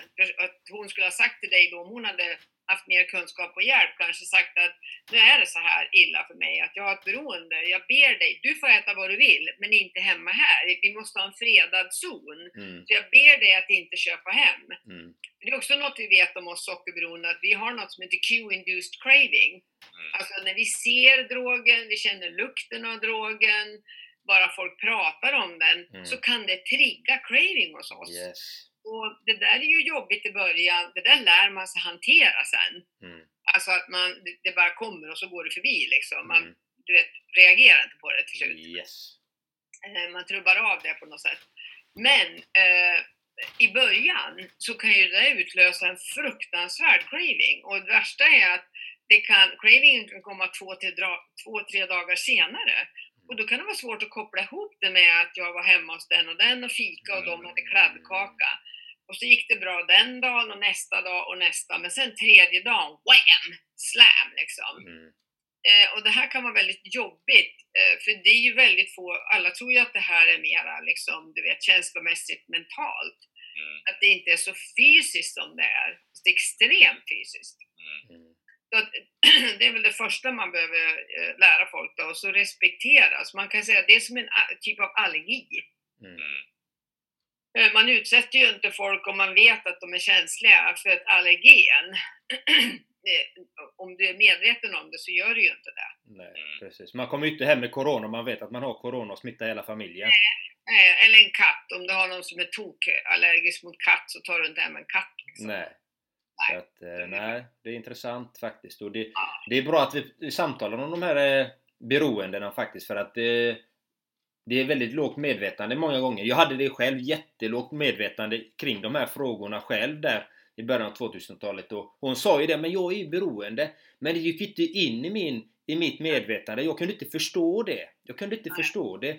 att hon skulle ha sagt till dig då om hon hade haft mer kunskap och hjälp kanske sagt att nu är det så här illa för mig att jag har ett beroende. Jag ber dig, du får äta vad du vill, men inte hemma här. Vi måste ha en fredad zon. Mm. Så jag ber dig att inte köpa hem. Mm. Det är också något vi vet om oss sockerberoende, att vi har något som heter Q-induced craving. Alltså när vi ser drogen, vi känner lukten av drogen, bara folk pratar om den, Mm. så kan det trigga craving hos oss. Yes. Och det där är ju jobbigt i början, det där lär man sig hantera sen. Mm. Alltså att man, det- bara kommer och så går det förbi liksom. Man, Mm. du vet, reagerar inte på det till slut. Yes. Eh, Man trubbar av det på något sätt. Men eh, i början så kan ju det utlösa en fruktansvärd craving. Och det värsta är att det kan, cravingen kan komma två, till dra, två, tre dagar senare. Och då kan det vara svårt att koppla ihop det med att jag var hemma hos den och den och fika och de hade kladdkaka. Och så gick det bra den dagen och nästa dag och nästa. Men sen tredje dagen, wham! Slam liksom. Mm. Eh, och det här kan vara väldigt jobbigt, eh, för det är ju väldigt få, alla tror ju att det här är mera liksom, du vet, känslomässigt mentalt. Mm. Att det inte är så fysiskt som det är. Det är extremt fysiskt. Mm. <clears throat> Det är väl det första man behöver eh, lära folk då, och så respektera. Så man kan säga att det är som en typ av allergi. Mm. Eh, Man utsätter ju inte folk om man vet att de är känsliga för ett allergen. <clears throat> Eh, om du är medveten om det så gör du ju inte det. Nej, Mm. precis. Man kommer ju inte hem med corona om man vet att man har corona och smittar hela familjen. Eh, Eller en katt. Om du har någon som är tokallergisk mot katt så tar du inte hem en katt. Liksom. Nej. Så att, eh, nej, det är intressant faktiskt. Och det, det är bra att vi samtalar om de här eh, beroendena faktiskt för att eh, det är väldigt lågt medvetande många gånger. Jag hade det själv, jättelågt medvetande kring de här frågorna själv där i början av 2000-talet. Och hon sa ju det, men jag är ju beroende. Men det gick inte in i, min, i mitt medvetande. Jag kunde inte förstå det. Jag kunde inte förstå det.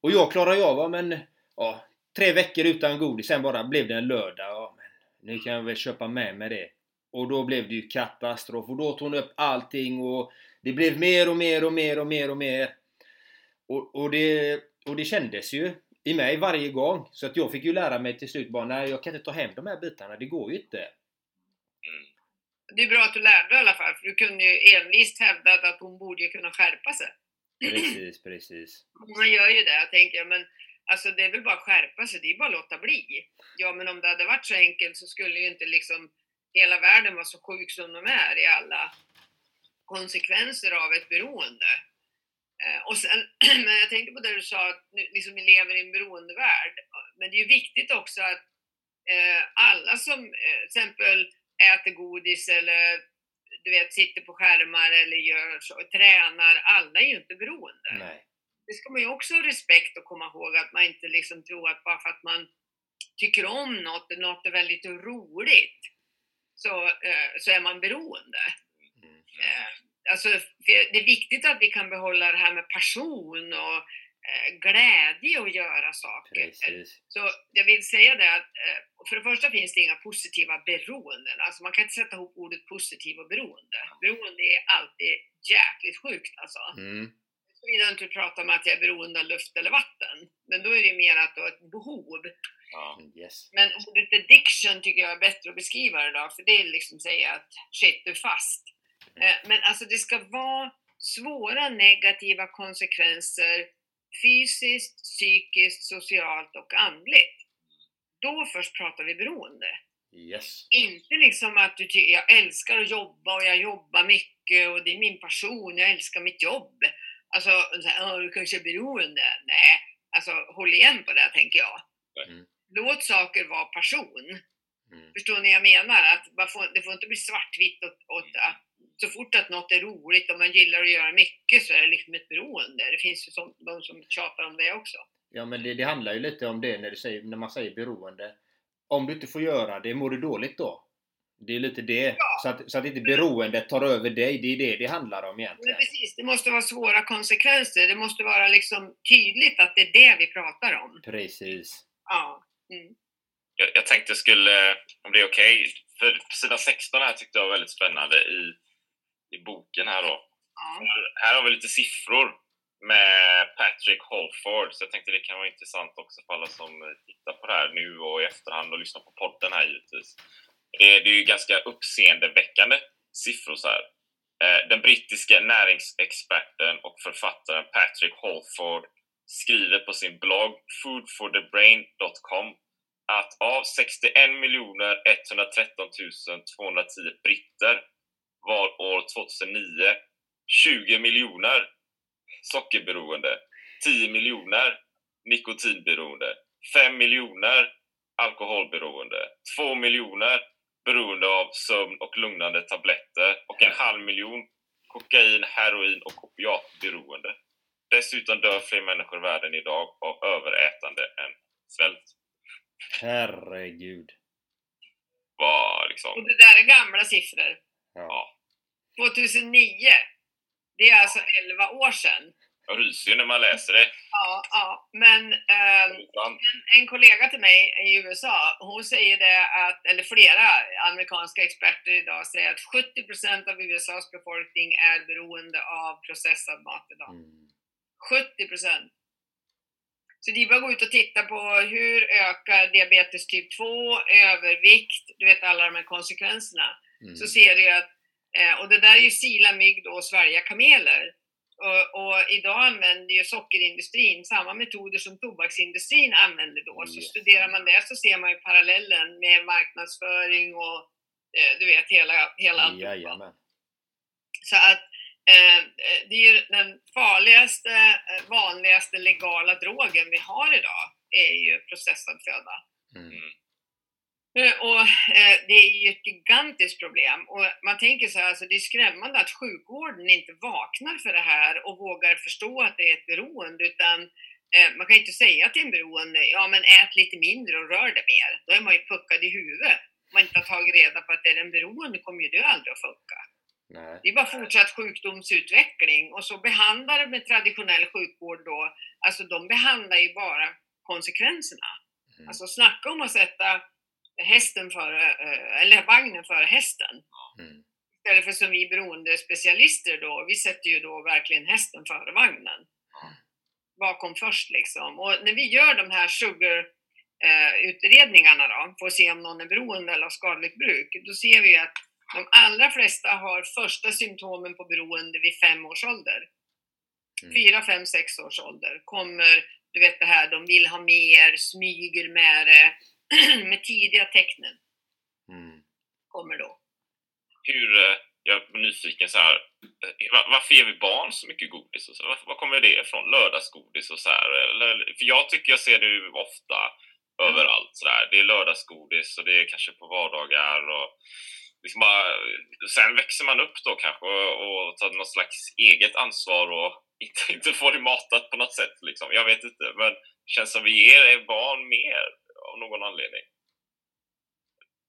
Och jag klarade ju av, men ja, tre veckor utan godis, sen bara blev det en lördag. Ja, nu kan jag väl köpa med mig det. Och då blev det ju katastrof och då tog hon upp allting och det blev mer och mer och mer och mer och mer. Och, och, det, och det kändes ju i mig varje gång. Så att jag fick ju lära mig till slut bara, nej jag kan inte ta hem de här bitarna, det går ju inte. Det är bra att du lärde dig i alla fall, för du kunde ju envist hävda att hon borde kunna skärpa sig. Precis, precis. Man gör ju det, jag tänker, men alltså det är väl bara att skärpa sig, det är bara att låta bli. Ja, men om det hade varit så enkelt så skulle ju inte liksom hela världen vara så sjuk som de är i alla konsekvenser av ett beroende. Eh, och sen, <clears throat> men jag tänkte på det du sa, att liksom vi lever i en beroendevärld. Men det är ju viktigt också att eh, alla som eh, till exempel äter godis eller du vet, sitter på skärmar eller gör så, tränar, alla är ju inte beroende. Nej. Det ska man ju också ha respekt och komma ihåg att man inte liksom tror att bara för att man tycker om något, något är väldigt roligt, så, eh, så är man beroende. Mm. Eh, alltså, det är viktigt att vi kan behålla det här med passion och eh, glädje att göra saker. Precis. Så jag vill säga det att för det första finns det inga positiva beroenden. Alltså man kan inte sätta ihop ordet positiv och beroende. Beroende är alltid jäkligt sjukt alltså. Mm. Såvida inte du pratar om att jag är beroende av luft eller vatten. Men då är det mer att du har ett behov. Ja. Yes. Men ordet addiction tycker jag är bättre att beskriva det då, för det är liksom säga att shit, du är fast. Eh, Men alltså det ska vara svåra negativa konsekvenser fysiskt, psykiskt, socialt och andligt. Då först pratar vi beroende. Yes. Inte liksom att du tycker jag älskar att jobba och jag jobbar mycket och det är min passion, jag älskar mitt jobb. Alltså, så här, "Åh, du kanske är beroende. Nej, alltså håll igen på det tänker jag. Mm. Låt saker vara passion. Mm. Förstår ni vad jag menar? Att man får, det får inte bli svartvitt åt, åt att så fort att något är roligt och man gillar att göra mycket så är det liksom ett beroende. Det finns ju som, de som tjatar om det också. Ja men det, det handlar ju lite om det när, du säger, när man säger beroende. Om du inte får göra det, mår du dåligt då? Det är lite det. Ja. Så, att, så att inte beroendet tar över dig. Det är det det handlar om Men egentligen. precis, det måste vara svåra konsekvenser. Det måste vara liksom tydligt att det är det vi pratar om. Precis. Ja. Mm. Jag, jag tänkte skulle, om det är okej, för på sidan 16 här tyckte jag var väldigt spännande i, i boken här då. Ja. För Här har vi lite siffror med Patrick Holford, så jag tänkte det kan vara intressant också för alla som tittar på det här nu och i efterhand och lyssnar på podden här givetvis. Eh, det, är ju ganska uppseendeväckande siffror så här. Eh, den brittiska näringsexperten och författaren Patrick Holford skriver på sin blogg foodforthebrain.com att av 61 113 210 britter var år 2009 20 miljoner sockerberoende, 10 miljoner nikotinberoende, 5 miljoner alkoholberoende, 2 miljoner beroende av sömn och lugnande tabletter och en halv miljon kokain, heroin och opiatberoende. Dessutom dör fler människor i världen idag av överätande än svält. Herregud. Vad liksom... Och det där är gamla siffror. Ja. 2009. Det är alltså 11 år sedan. Jag ryser ju när man läser det. Ja, ja. Men Ibland. en, en kollega till mig i USA, hon säger det att, eller flera amerikanska experter idag säger att 70% av USAs befolkning är beroende av processad mat idag. Mm. 70%! Så det är bara att gå ut och titta på hur ökar diabetes typ 2, övervikt, du vet alla de här konsekvenserna. Mm. Så ser du att, eh, och det där är ju sila mygg och svälja kameler. Och, och idag använder ju sockerindustrin samma metoder som tobaksindustrin använde då. Så studerar man det så ser man ju parallellen med marknadsföring och eh, du vet hela, hela alltihopa. Så att eh, det är ju den farligaste, eh, vanligaste legala drogen vi har idag är ju processad föda. Mm. Eh, Och eh, det är ju ett gigantiskt problem och man tänker så här, alltså det är skrämmande att sjukvården inte vaknar för det här och vågar förstå att det är ett beroende utan eh, man kan ju inte säga till en beroende, ja men ät lite mindre och rör dig mer. Då är man ju puckad i huvudet. Om man inte har tagit reda på att det är en beroende kommer ju du aldrig att funka. Nej. Det är bara fortsatt sjukdomsutveckling och så behandlar med traditionell sjukvård då, alltså de behandlar ju bara konsekvenserna. Mm. Alltså snacka om att sätta hästen före, eh, eller vagnen före hästen. Mm. Istället för som vi beroende specialister då, vi sätter ju då verkligen hästen före vagnen. Vad kom först liksom? Och när vi gör de här sugar eh, utredningarna då, för att se om någon är beroende eller har skadligt bruk, då ser vi att de allra flesta har första symptomen på beroende vid fem års ålder. Mm. Fyra, fem, sex års ålder kommer, du vet det här, de vill ha mer, smyger med det, <clears throat> med tidiga tecknen Mm. kommer då. Hur, eh, jag är nyfiken så här, eh, va- varför ger vi barn så mycket godis? Och så? Var, var kommer det ifrån? Lördagsgodis och så här? Eller, för jag tycker jag ser det ju ofta överallt så där. Det är lördagsgodis och det är kanske på vardagar och liksom bara, sen växer man upp då kanske och, och tar något slags eget ansvar och <laughs> inte, inte får det matat på något sätt liksom. Jag vet inte, men det känns som vi ger barn mer av någon anledning.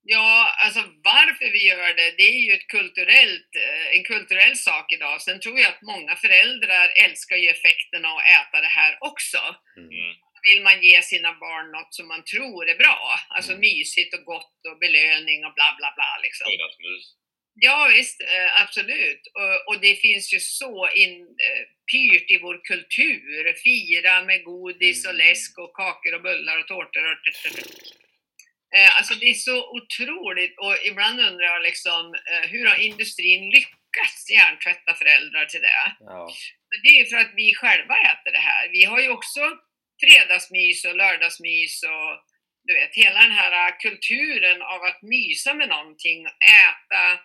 Ja, alltså varför vi gör det, det är ju ett kulturellt, eh, en kulturell sak idag. Sen tror jag att många föräldrar älskar ju effekten av att äta det här också. Mm. Vill man ge sina barn något som man tror är bra, alltså Mm. mysigt och gott och belöning och bla bla bla liksom. Fredagsmys. Ja visst, eh, absolut. Och, det finns ju så in, eh, i vår kultur. Fira med godis och läsk och kakor och bullar och tårtor eh, Alltså det är så otroligt och ibland undrar jag liksom hur har industrin lyckats hjärntvätta föräldrar till det? Ja. Det är ju för att vi själva äter det här. Vi har ju också fredagsmys och lördagsmys och du vet, hela den här kulturen av att mysa med någonting, äta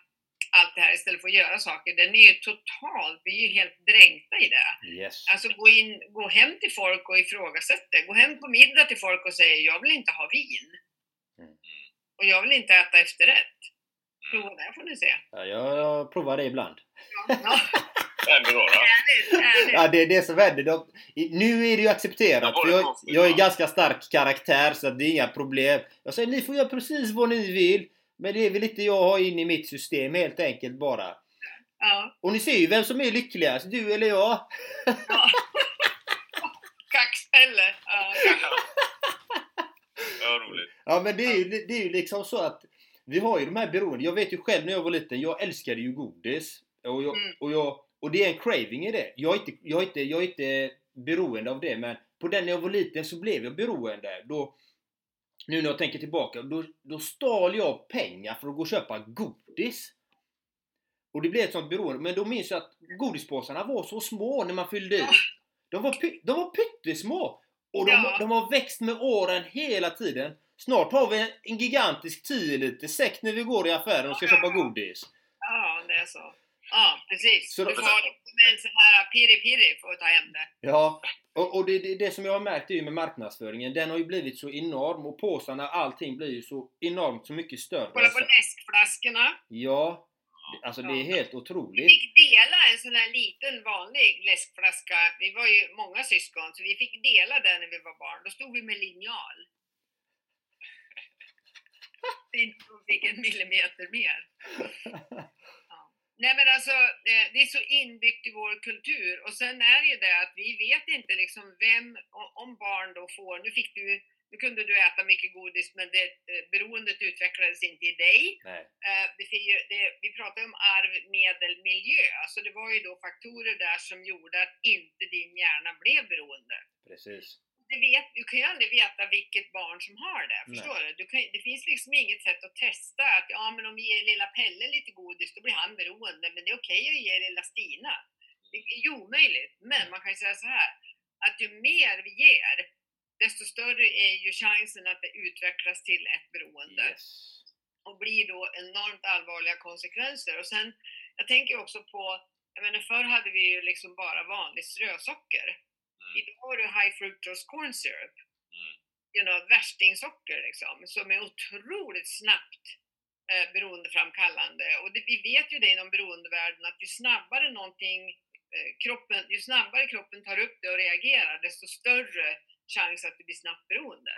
allt det här istället för att göra saker, den är ju totalt, vi är ju helt dränkta i det. Yes. Alltså gå, in, gå hem till folk och ifrågasätta. Gå hem på middag till folk och säga jag vill inte ha vin. Mm. Och jag vill inte äta efterrätt. Prova det får ni se. Ja, jag, provar det ibland. Ja, Ändå då, då. härligt, härligt. Ja, det är det som händer. De, nu är det ju accepterat. Ja, det jag, jag är ganska stark karaktär så det är inga problem. Jag säger ni får göra precis vad ni vill. Men det är väl inte jag har in i mitt system helt enkelt bara. Ja, Och ni ser ju vem som är lyckligast, du eller jag. ja. Kaxpelle. Ja, Ja, roligt. Ja men det är, ju, det är ju liksom så att vi har ju de här beroende. Jag vet ju själv när jag var liten, jag älskade ju godis. Och, jag, Mm. och, jag, och det är en craving i det. Jag är, inte, jag, är inte, jag är inte beroende av det men på den när jag var liten så blev jag beroende. Då, nu när jag tänker tillbaka, då, då stal jag pengar för att gå och köpa godis. Och det blev ett sånt beroende. Men då minns jag att godispåsarna var så små när man fyllde i. De var, py- de var pyttesmå! Och de, Ja. de har växt med åren hela tiden. Snart har vi en, gigantisk 10 liter säck när vi går i affären och ska köpa godis. Ja, det är så. Ja, precis. Så du får liksom en sån här piri-piri för att ta hem det. Ja, och, och det, det, det som jag har märkt är ju med marknadsföringen. Den har ju blivit så enorm och påsarna, allting blir ju så enormt så mycket större. Kolla på läskflaskorna. Ja, alltså det är helt Vi otroligt. fick dela en sån här liten vanlig läskflaska. Vi var ju många syskon, så vi fick dela den när vi var barn. Då stod vi med linjal. <laughs> Inte fick en millimeter mer. <laughs> Nej men alltså, eh, det är så inbyggt i vår kultur och sen är det ju det att vi vet inte liksom vem, om barn då får, nu fick du, nu kunde du äta mycket godis men det, eh, beroendet utvecklades inte i dig. Eh, det, det, vi pratar ju om arv, medel, miljö. Alltså det var ju då faktorer där som gjorde att inte din hjärna blev beroende. Precis. Det vet, du kan ju aldrig veta vilket barn som har det. Förstår du? du kan, det finns liksom inget sätt att testa att ja, men om vi ger lilla Pelle lite godis då blir han beroende. Men det är okej att ge lilla Stina. Det är ju omöjligt. Men man kan ju säga så här att ju mer vi ger desto större är ju chansen att det utvecklas till ett beroende Yes. och blir då enormt allvarliga konsekvenser. Och sen, jag tänker också på, jag menar förr hade vi ju liksom bara vanligt strösocker. Idag har du high fructose corn syrup. You know, värstingsocker liksom, som är otroligt snabbt eh, beroendeframkallande. Och det, vi vet ju det inom beroendevärlden att ju snabbare någonting, eh, kroppen, ju snabbare kroppen tar upp det och reagerar, desto större chans att det blir snabbt beroende.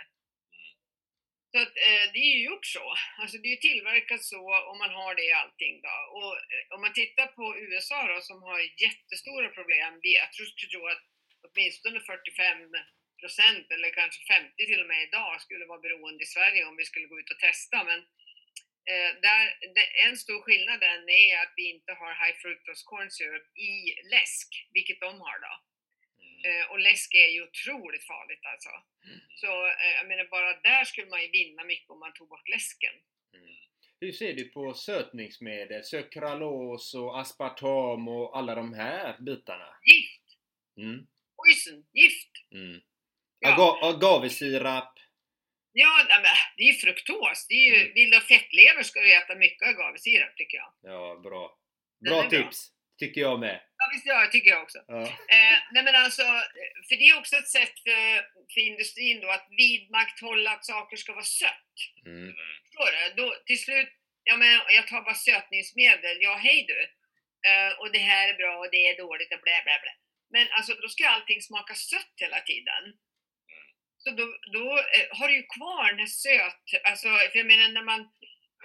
Så att, eh, det är ju gjort så. Alltså det är ju tillverkat så och man har det i allting då. Och eh, om man tittar på USA då som har jättestora problem. Jag tror, skulle tro att åtminstone 45 procent eller kanske 50 till och med idag skulle vara beroende i Sverige om vi skulle gå ut och testa. Men eh, där, det, en stor skillnad den är att vi inte har high fructose corn syrup i läsk, vilket de har då. Eh, och läsk är ju otroligt farligt alltså. Så eh, jag menar bara där skulle man ju vinna mycket om man tog bort läsken. Hur ser du på sötningsmedel? Sukralos och aspartam och alla de här bitarna? Gift! Mm. Poison! Gift! Mm. Ja. Aga- agavesirap. Ja, nej, men det är ju fruktos. Det är ju, Vill du ha fettlever ska du äta mycket agavesirap tycker jag. Ja, bra. Bra är bra. tips. Tycker jag med. Ja, visst ja, tycker jag också. Ja. Eh, nej men alltså, för det är också ett sätt för, för industrin då att vidmakthålla att saker ska vara sött. Mm. Förstår du? Då, till slut, ja men jag tar bara sötningsmedel, ja hej du. Eh, och det här är bra och det är dåligt och blä blä blä. Men alltså då ska allting smaka sött hela tiden. Så då, då eh, har du ju kvar den här söt, alltså för jag menar när man,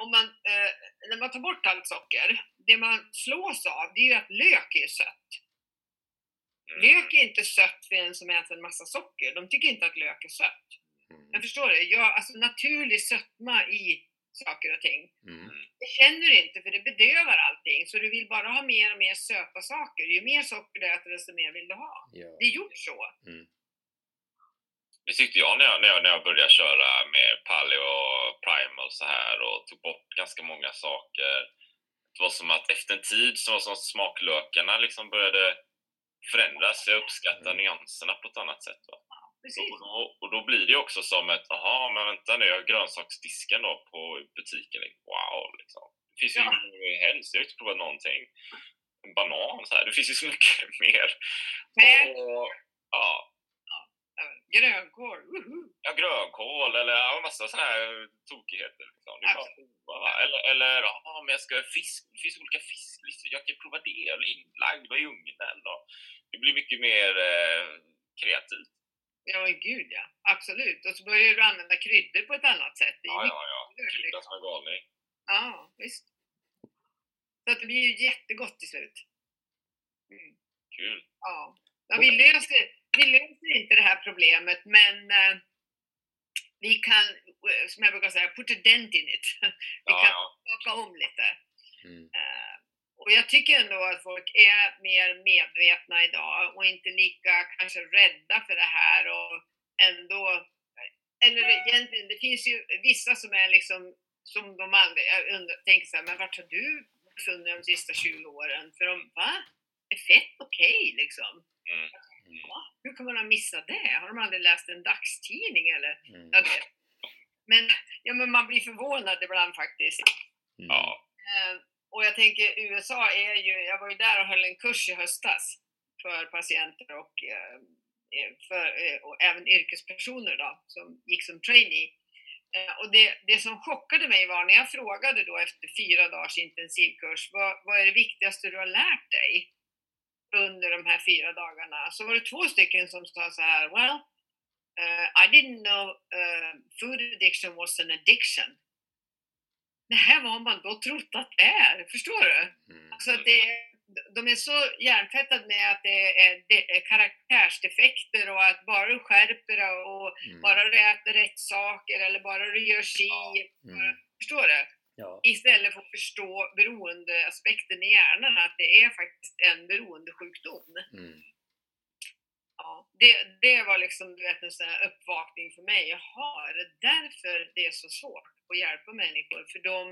om man, eh, när man tar bort allt socker, det man slås av det är ju att lök är sött. Lök är inte sött för en som äter en massa socker. De tycker inte att lök är sött. Men förstår du? Jag, alltså naturlig sötma i saker och ting. Mm. Det känner du inte för det bedövar allting. Så du vill bara ha mer och mer söta saker. Ju mer socker du äter desto mer vill du ha. Ja. Det är gjort så. Det tyckte jag när jag, när jag, när jag började köra med paleo och primal och så här och tog bort ganska många saker. Det var som att efter en tid så var som smaklökarna liksom började förändras. Jag uppskattar nyanserna på ett annat sätt. Va? Precis. Och, då, och då blir det också som ett, aha, men vänta nu, jag har grönsaksdisken då på butiken. Wow, liksom. Det finns ju Ja. hur helst, jag har inte provat någonting. En banan så här, det finns ju så mycket <laughs> mer. Bär, Och, ja, grönkål, woho! Ja, grönkål eller ja, massa sådana här tokigheter. Liksom. Det är bara prova? Eller, eller ja, men jag ska fisk. Det finns olika fisklistor. Jag kan prova det. Eller inlagd och i ugnen. Det blir mycket mer eh, kreativt. Ja, gud ja. Absolut. Och så börjar du använda kryddor på ett annat sätt. Det är Ja, ja, ja. Krydda liksom. som en galning. Ja, visst. Så att det blir ju jättegott till slut. Mm. Kul. Ja. ja vi, löser, vi löser inte det här problemet, men eh, vi kan, eh, som jag brukar säga, put a dent in it. <laughs> Vi Ja, kan ja. skaka om lite. Mm. Eh, och jag tycker ändå att folk är mer medvetna idag och inte lika kanske rädda för det här och ändå, eller egentligen, det finns ju vissa som är liksom, som de aldrig, jag undrar, tänker så här, men vart har du funnits de sista 20 åren. För de, va? Är fett okej liksom? Mm. Va? Hur kan man ha missat det? Har de aldrig läst en dagstidning eller? Mm. Ja, det. Men, ja, men man blir förvånad ibland faktiskt. Ja. Eh, och jag tänker USA är ju, jag var ju där och höll en kurs i höstas för patienter och, eh, eh, för, eh, och även yrkespersoner då, som gick som trainee. Och det, det som chockade mig var när jag frågade då efter fyra dagars intensivkurs, vad, vad är det viktigaste du har lärt dig under de här fyra dagarna? Så var det två stycken som sa så här, well, uh, I didn't know uh, food addiction was an addiction. Nej, vad har man då trott att det är? Förstår du? Mm. Alltså att det, de är så hjärntvättade med att det är, det är karaktärsdefekter och att bara du skärper dig och Mm. bara du äter rätt saker eller bara du gör si. Mm. Förstår du? Ja. Istället för att förstå beroendeaspekten i hjärnan, att det är faktiskt en beroendesjukdom. Mm. Ja, det, det var liksom du vet, en sån här uppvakning för mig. Jaha, är det därför det är så svårt att hjälpa människor? För de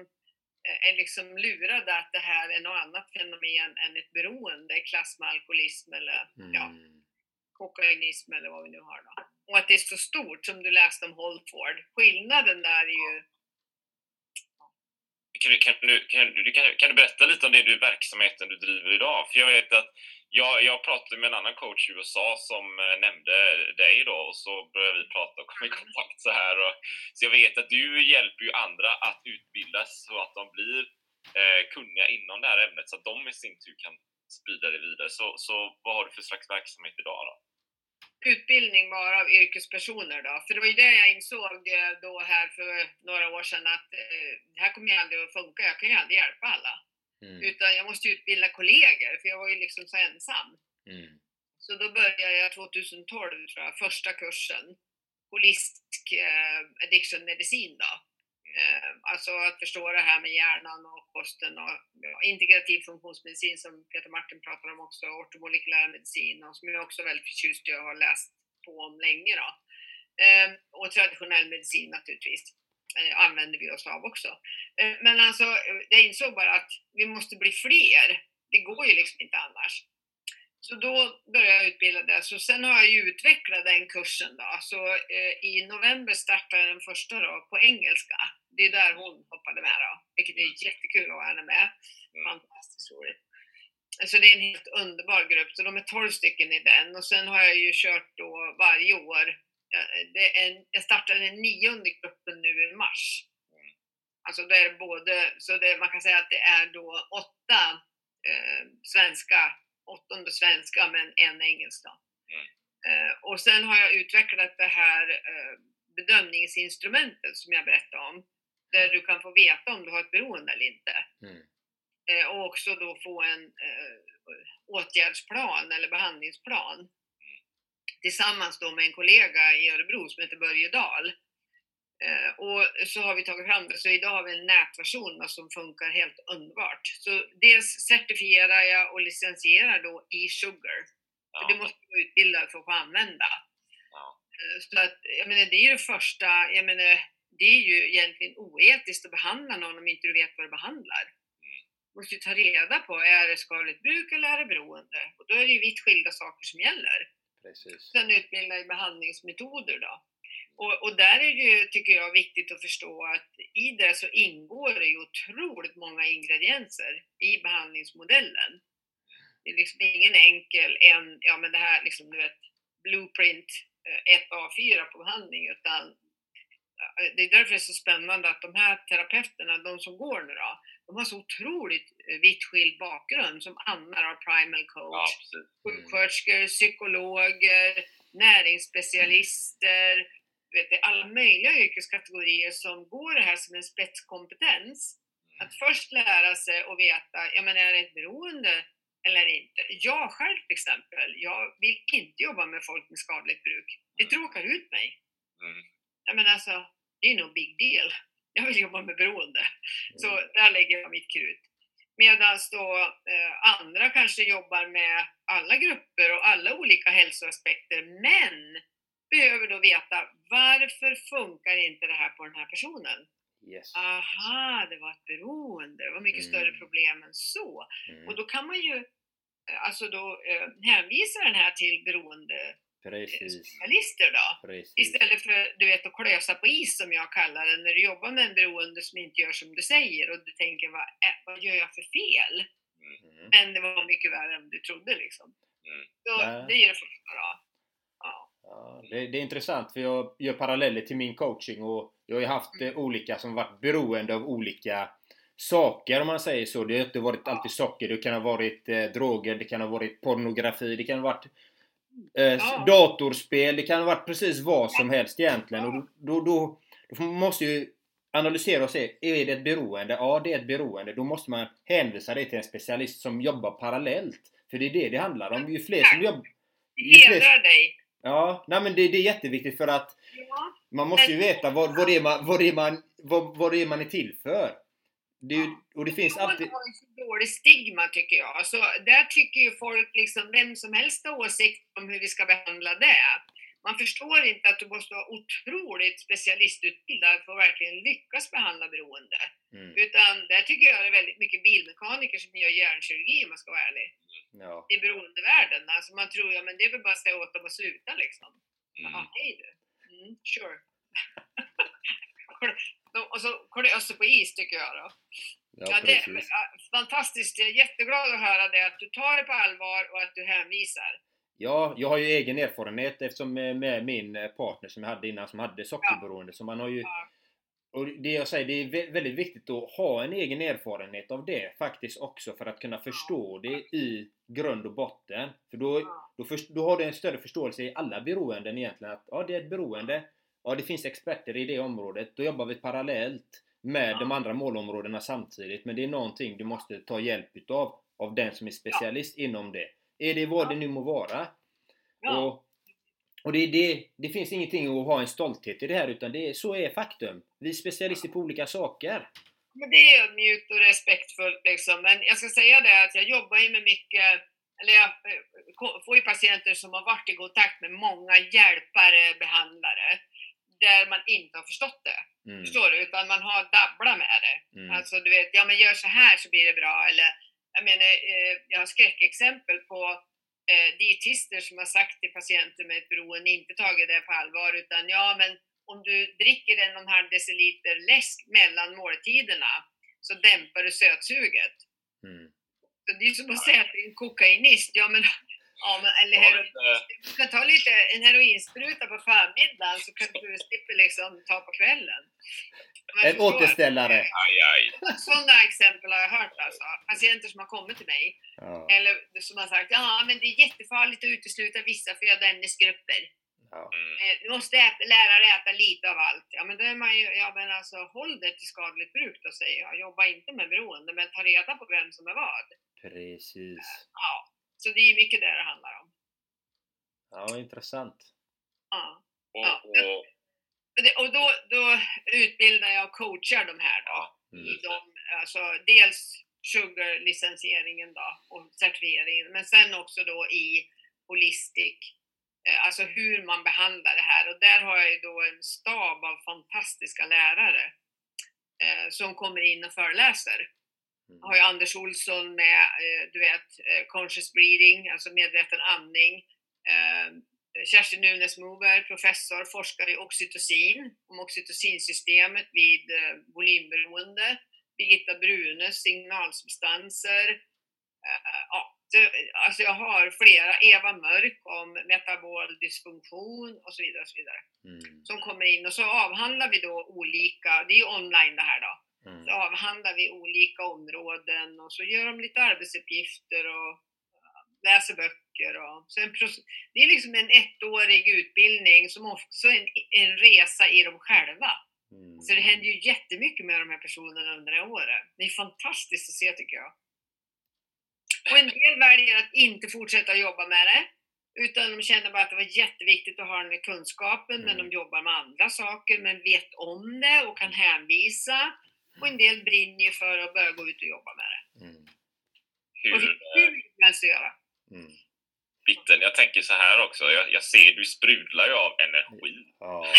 eh, är liksom lurade att det här är något annat fenomen än ett beroende, klass med alkoholism eller ja, Mm. kokainism eller vad vi nu har då. Och att det är så stort som du läste om Holford. Skillnaden där är ju Kan du, kan, du, kan, du, kan, kan du berätta lite om det du, verksamheten du driver idag? För jag vet att jag, jag pratade med en annan coach i USA som eh, nämnde dig då och så började vi prata och kom i <laughs> kontakt så här. Och, så jag vet att du hjälper ju andra att utbildas så att de blir eh, kunniga inom det här ämnet så att de i sin tur kan sprida det vidare. Så, så vad har du för slags verksamhet idag då? utbildning bara av yrkespersoner då. För det var ju det jag insåg eh, då här för några år sedan att eh, det här kommer ju aldrig att funka. Jag kan ju aldrig hjälpa alla. Mm. Utan jag måste utbilda kollegor för jag var ju liksom så ensam. Mm. Så då började jag 2012 tror jag, första kursen. Holistisk eh, addiction medicin då. Eh, alltså att förstå det här med hjärnan och kosten och ja, integrativ funktionsmedicin som Peter Martin pratar om också, ortomolekylär medicin och som jag också är väldigt förtjust i och har läst på om länge då. Eh, och traditionell medicin naturligtvis använder vi oss av också. Eh, men alltså, eh, jag insåg bara att vi måste bli fler. Det går ju liksom inte annars. Så då började jag utbilda det. Så sen har jag ju utvecklat den kursen då. Så eh, i november startade jag den första då på engelska. Det är där hon hoppade med då. Vilket är jättekul att ha henne med. Fantastiskt roligt. Så det är en helt underbar grupp. Så de är 12 stycken i den. Och sen har jag ju kört då varje år. Eh, Det är en, jag startade den nionde gruppen nu i mars. Alltså det är både, så det, man kan säga att det är då åtta eh, svenska, åttonde svenska men en engelsk då. Eh, och sen har jag utvecklat det här eh, bedömningsinstrumentet som jag berättade om. Där du kan få veta om du har ett beroende eller inte. Mm. Eh, och också då få en eh, åtgärdsplan eller behandlingsplan. Tillsammans då med en kollega i Örebro som heter Börje Dahl. Eh, och så har vi tagit fram det, så idag har vi en nätversion som funkar helt underbart. Så dels certifierar jag och licensierar då e-sugar. För det måste du vara utbildad för att få använda. Eh, Så att, jag menar, det är ju det första, jag menar, det är ju egentligen oetiskt att behandla någon om inte du vet vad du behandlar. Du måste ju ta reda på, är det skadligt bruk eller är det beroende? Och då är det ju vitt skilda saker som gäller. Precis. Sen utbilda i behandlingsmetoder då. Och, och där är det ju, tycker jag, viktigt att förstå att i det så ingår det ju otroligt många ingredienser i behandlingsmodellen. Det är liksom ingen enkel, en, ja men det här liksom, du vet, blueprint, eh, 1A4 på behandling, utan det är därför det är så spännande att de här terapeuterna, de som går nu då, de har så otroligt eh, vitt skild bakgrund som Anna har primal coach, sjuksköterskor, psykologer, näringsspecialister, vet du, alla möjliga yrkeskategorier som går det här som en spetskompetens. Att först lära sig och veta, ja men är det ett beroende eller inte? Jag själv till exempel, jag vill inte jobba med folk med skadligt bruk. Det tråkar ut mig. Ja men alltså, det är no big deal. Jag vill jobba med beroende. Så där lägger jag mitt krut. Medan då eh, andra kanske jobbar med alla grupper och alla olika hälsoaspekter, men behöver då veta varför funkar inte det här på den här personen? Yes. Aha, det var ett beroende. Det var mycket Mm. större problem än så. Mm. Och då kan man ju eh, alltså då eh, hänvisa den här till Precis. Beroendespecialister då. Precis. Istället för du vet, att klösa på is som jag kallar det, när du jobbar med en beroende som inte gör som du säger och du tänker vad, vad gör jag för fel? Mm. Men det var mycket värre än du trodde liksom. Mm. Så Nej. det är det första då. Ja. Ja, det, det är intressant för jag gör paralleller till min coaching och jag har ju haft eh, olika som varit beroende av olika saker om man säger så. Det har inte varit alltid socker, det kan ha varit eh, droger, det kan ha varit pornografi, det kan ha varit eh, Ja. datorspel, det kan ha varit precis vad som helst egentligen. Och då, då, då, måste ju analysera och se, är det ett beroende? Ja, det är ett beroende. Då måste man hänvisa det till en specialist som jobbar parallellt. För det är det det handlar om. Ju fler som jobbar... Hedrar dig. Ja, nej men det, det är jätteviktigt för att Ja. man måste ju veta vad, vad, det, är man, vad, det, är man, vad, vad det är man är till för. Det är ju, och det finns alltid... har ju så dålig stigma tycker jag. Så där tycker ju folk, liksom, vem som helst har åsikt om hur vi ska behandla det. Man förstår inte att du måste vara otroligt specialistutbildad för att verkligen lyckas behandla beroende. Mm, Utan där tycker jag det är väldigt mycket bilmekaniker som gör hjärnkirurgi om man ska vara ärlig. ja. I beroendevärlden. Alltså man tror ja men det är väl bara att säga åt dem att sluta liksom. Mm. Ja, hej du. Mm, sure. <laughs> och så klösa på is tycker jag då. Ja, Ja, det, ja, fantastiskt. Jag är jätteglad att höra det, att du tar det på allvar och att du hänvisar. Ja, jag har ju egen erfarenhet eftersom med, med min eh, partner som jag hade innan som hade sockerberoende. Så man har ju... Ja. Och det jag säger, det är vä- väldigt viktigt att ha en egen erfarenhet av det faktiskt också för att kunna förstå det i grund och botten. För då, Ja. då, först, då har du en större förståelse i alla beroenden egentligen. Att ja, det är ett beroende. Ja, det finns experter i det området. Då jobbar vi parallellt med Ja. de andra målområdena samtidigt. Men det är någonting du måste ta hjälp utav av den som är specialist inom det. Är det vad Ja. det nu må vara. Ja. Och, och det, det, det finns ingenting att ha en stolthet i det här utan det så är faktum. Vi är specialister på olika saker. Men det är ödmjukt och respektfullt liksom. Men jag ska säga det att jag jobbar ju med mycket, eller jag eh, får ju patienter som har varit i kontakt med många hjälpare, behandlare, där man inte har förstått det. Mm. Förstår du? Utan man har dabblat med det. Mm. Alltså du vet, ja men gör så här så blir det bra. Eller jag menar, eh, jag har skräckexempel på eh, dietister som har sagt till patienter med ett beroende, inte tagit det på allvar, utan ja men om du dricker en och en halv deciliter läsk mellan måltiderna så dämpar du sötsuget. Mm. Så det är som att säga till en kokainist, ja men, ja, men eller heroin, du kan ta lite, en heroinspruta på förmiddagen så kan du slippa liksom ta på kvällen. Men En förstår- återställare. Aj, aj. sådana exempel har jag hört alltså. Patienter som har kommit till mig. Ja. Eller som har sagt, ja men det är jättefarligt att utesluta vissa födoämnesgrupper. Ja. Mm. Eh, Du måste äta, lära dig äta lite av allt. Ja men då är man ju, ja men alltså håll det till skadligt bruk då säger jag. Jobba inte med beroende men ta reda på vem som är vad. Precis. Ja. Så det är mycket det det handlar om. Ja, intressant. Ja. Och, Ja. och, då, då utbildar jag och coachar de här då. Mm. i dem, alltså dels sugar-licensieringen då och certifieringen, men sen också då i holistic, eh, alltså hur man behandlar det här. Och där har jag ju då en stab av fantastiska lärare eh, som kommer in och föreläser. Mm. Jag har ju Anders Olsson med, eh, du vet, eh, conscious breathing, alltså medveten andning. Eh, Kerstin Nunes Moberg, professor, forskar i oxytocin, om oxytocinsystemet vid eh, volymberoende. Birgitta Brune, signalsubstanser. Ja, alltså jag har flera, Eva Mörk om metabol dysfunktion och så vidare. Och så vidare Mm. som kommer in och så avhandlar vi då olika, det är ju online det här då, Mm. så avhandlar vi olika områden och så gör de lite arbetsuppgifter och äh, läser böcker. Och, så en, det är liksom en ettårig utbildning som också är en, en resa i dem själva. Mm. Så det händer ju jättemycket med de här personerna under det här året. Det är fantastiskt att se tycker jag. Och en del väljer att inte fortsätta jobba med det. Utan de känner bara att det var jätteviktigt att ha den här kunskapen, men Mm. de jobbar med andra saker, men vet om det och kan hänvisa. Och en del brinner ju för att börja gå ut och jobba med det. Mm. Och hur, det är hur man ska göra. Mm. Bitten, jag tänker så här också. Jag, jag ser, du sprudlar ju av energi. Ja.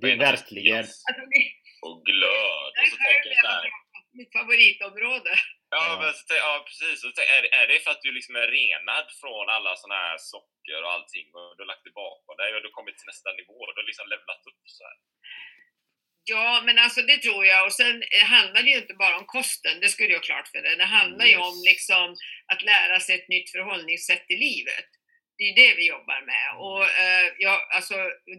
Det är verkligen. Alltså, det, och glöd. Och så tänker jag så här, Mitt favoritområde. Ja. Ja, men så, ja precis. Så, är, är det för att du liksom är renad från alla såna här socker och allting och du har lagt det bakom dig och du har kommit till nästa nivå och du har liksom levlat upp så här? Ja, men alltså det tror jag. Och sen eh, handlar det ju inte bara om kosten, det skulle jag klart för det. Det handlar ju Yes. om liksom att lära sig ett nytt förhållningssätt i livet. Det är ju det vi jobbar med. Och eh, ja, alltså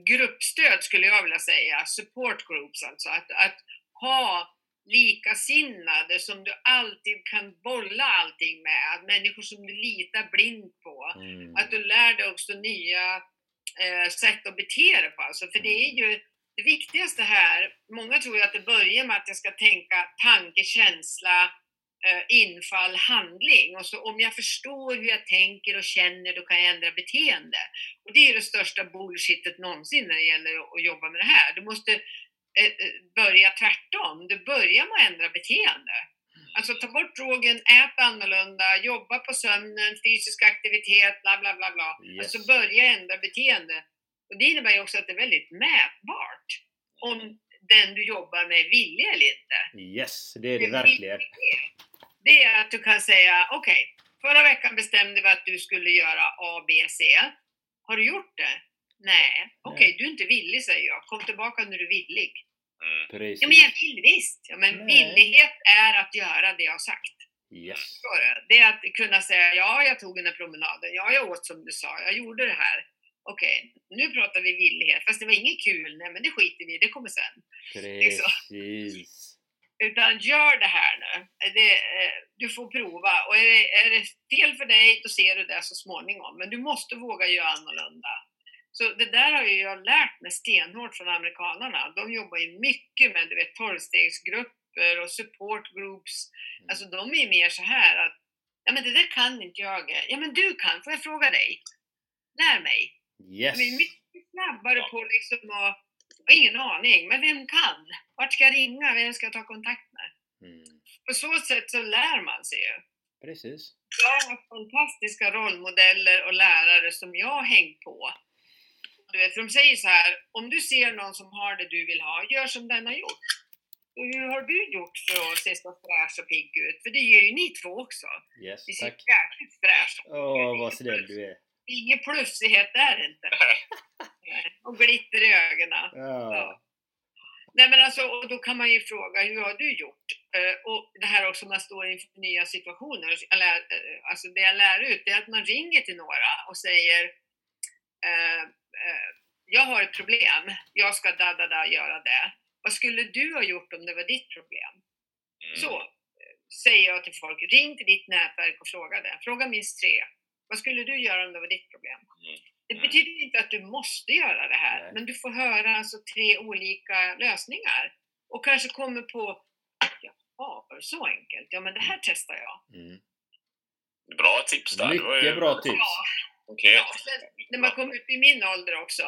gruppstöd skulle jag vilja säga, support groups alltså. Att, att ha likasinnade som du alltid kan bolla allting med. Att människor som du litar blint på. Mm. Att du lär dig också nya eh, sätt att bete dig på. Alltså, för det är ju det viktigaste här, många tror ju att det börjar med att jag ska tänka tanke, känsla, eh, infall, handling. Och så om jag förstår hur jag tänker och känner, då kan jag ändra beteende. Och det är det största bullshitet någonsin när det gäller att- jobba med det här. Du måste eh, eh, börja tvärtom. Du börjar med att ändra beteende. Alltså ta bort drogen, ät annorlunda, jobba på sömnen, fysisk aktivitet, bla bla bla bla. Yes. Alltså börja ändra beteende. Och det innebär ju också att det är väldigt mätbart om den du jobbar med är villig eller inte. Yes, det är det verkligen. Det är att du kan säga, okej, förra veckan bestämde vi att du skulle göra A, B, C. Har du gjort det? Nej. Okej, du är inte villig säger jag. Kom tillbaka när du är villig. Precis. Ja, men jag vill visst. Ja, men Nej. villighet är att göra det jag har sagt. Yes. Det är att kunna säga, ja, jag tog den här promenaden. Ja, jag åt som du sa. Jag gjorde det här. Okej, nu pratar vi villighet. Fast det var inget kul. Nej, men det skiter vi i. Det kommer sen. Precis. Utan gör det här nu. Det, eh, du får prova. Och är det, är det fel för dig, då ser du det så småningom. Men du måste våga göra annorlunda. Så det där har ju jag lärt mig stenhårt från amerikanerna. De jobbar ju mycket med du vet, tolvstegsgrupper och support groups. Alltså de är mer så här att Ja men det där kan inte jag. Ja men du kan, får jag fråga dig? Lär mig. Yes. De är mycket snabbare på liksom att, jag har ingen aning, men vem kan? Vart ska jag ringa? Vem ska jag ta kontakt med? Mm. På så sätt så lär man sig ju. Precis. Jag har fantastiska rollmodeller och lärare som jag har hängt på. Du vet, för de säger så här, om du ser någon som har det du vill ha, gör som den har gjort. Och hur har du gjort för att se så fräsch och pigg ut? För det gör ju ni två också. Yes, Ni ser tack. jäkligt fräscha Åh, vad snäll du är. Ingen plufsighet där inte. <laughs> Och glitter i ögonen. Ja. Nej men alltså, och då kan man ju fråga, hur har du gjort? Eh, och det här också, man står inför nya situationer. Lär, eh, alltså det jag lär ut, det är att man ringer till några och säger eh, Jag har ett problem, jag ska da, da, da göra det. Vad skulle du ha gjort om det var ditt problem? Så eh, säger jag till folk, ring till ditt nätverk och fråga det. Fråga minst tre. Vad skulle du göra om det var ditt problem? Det betyder inte att du måste göra det här, Nej. men du får höra alltså tre olika lösningar. Och kanske kommer på, jaha, var det så enkelt? Ja, men det här testar jag. Mm. Bra tips där. Det var ju Mycket bra tips. Ja, Okej. ja, sen, när man kommer upp i min ålder också,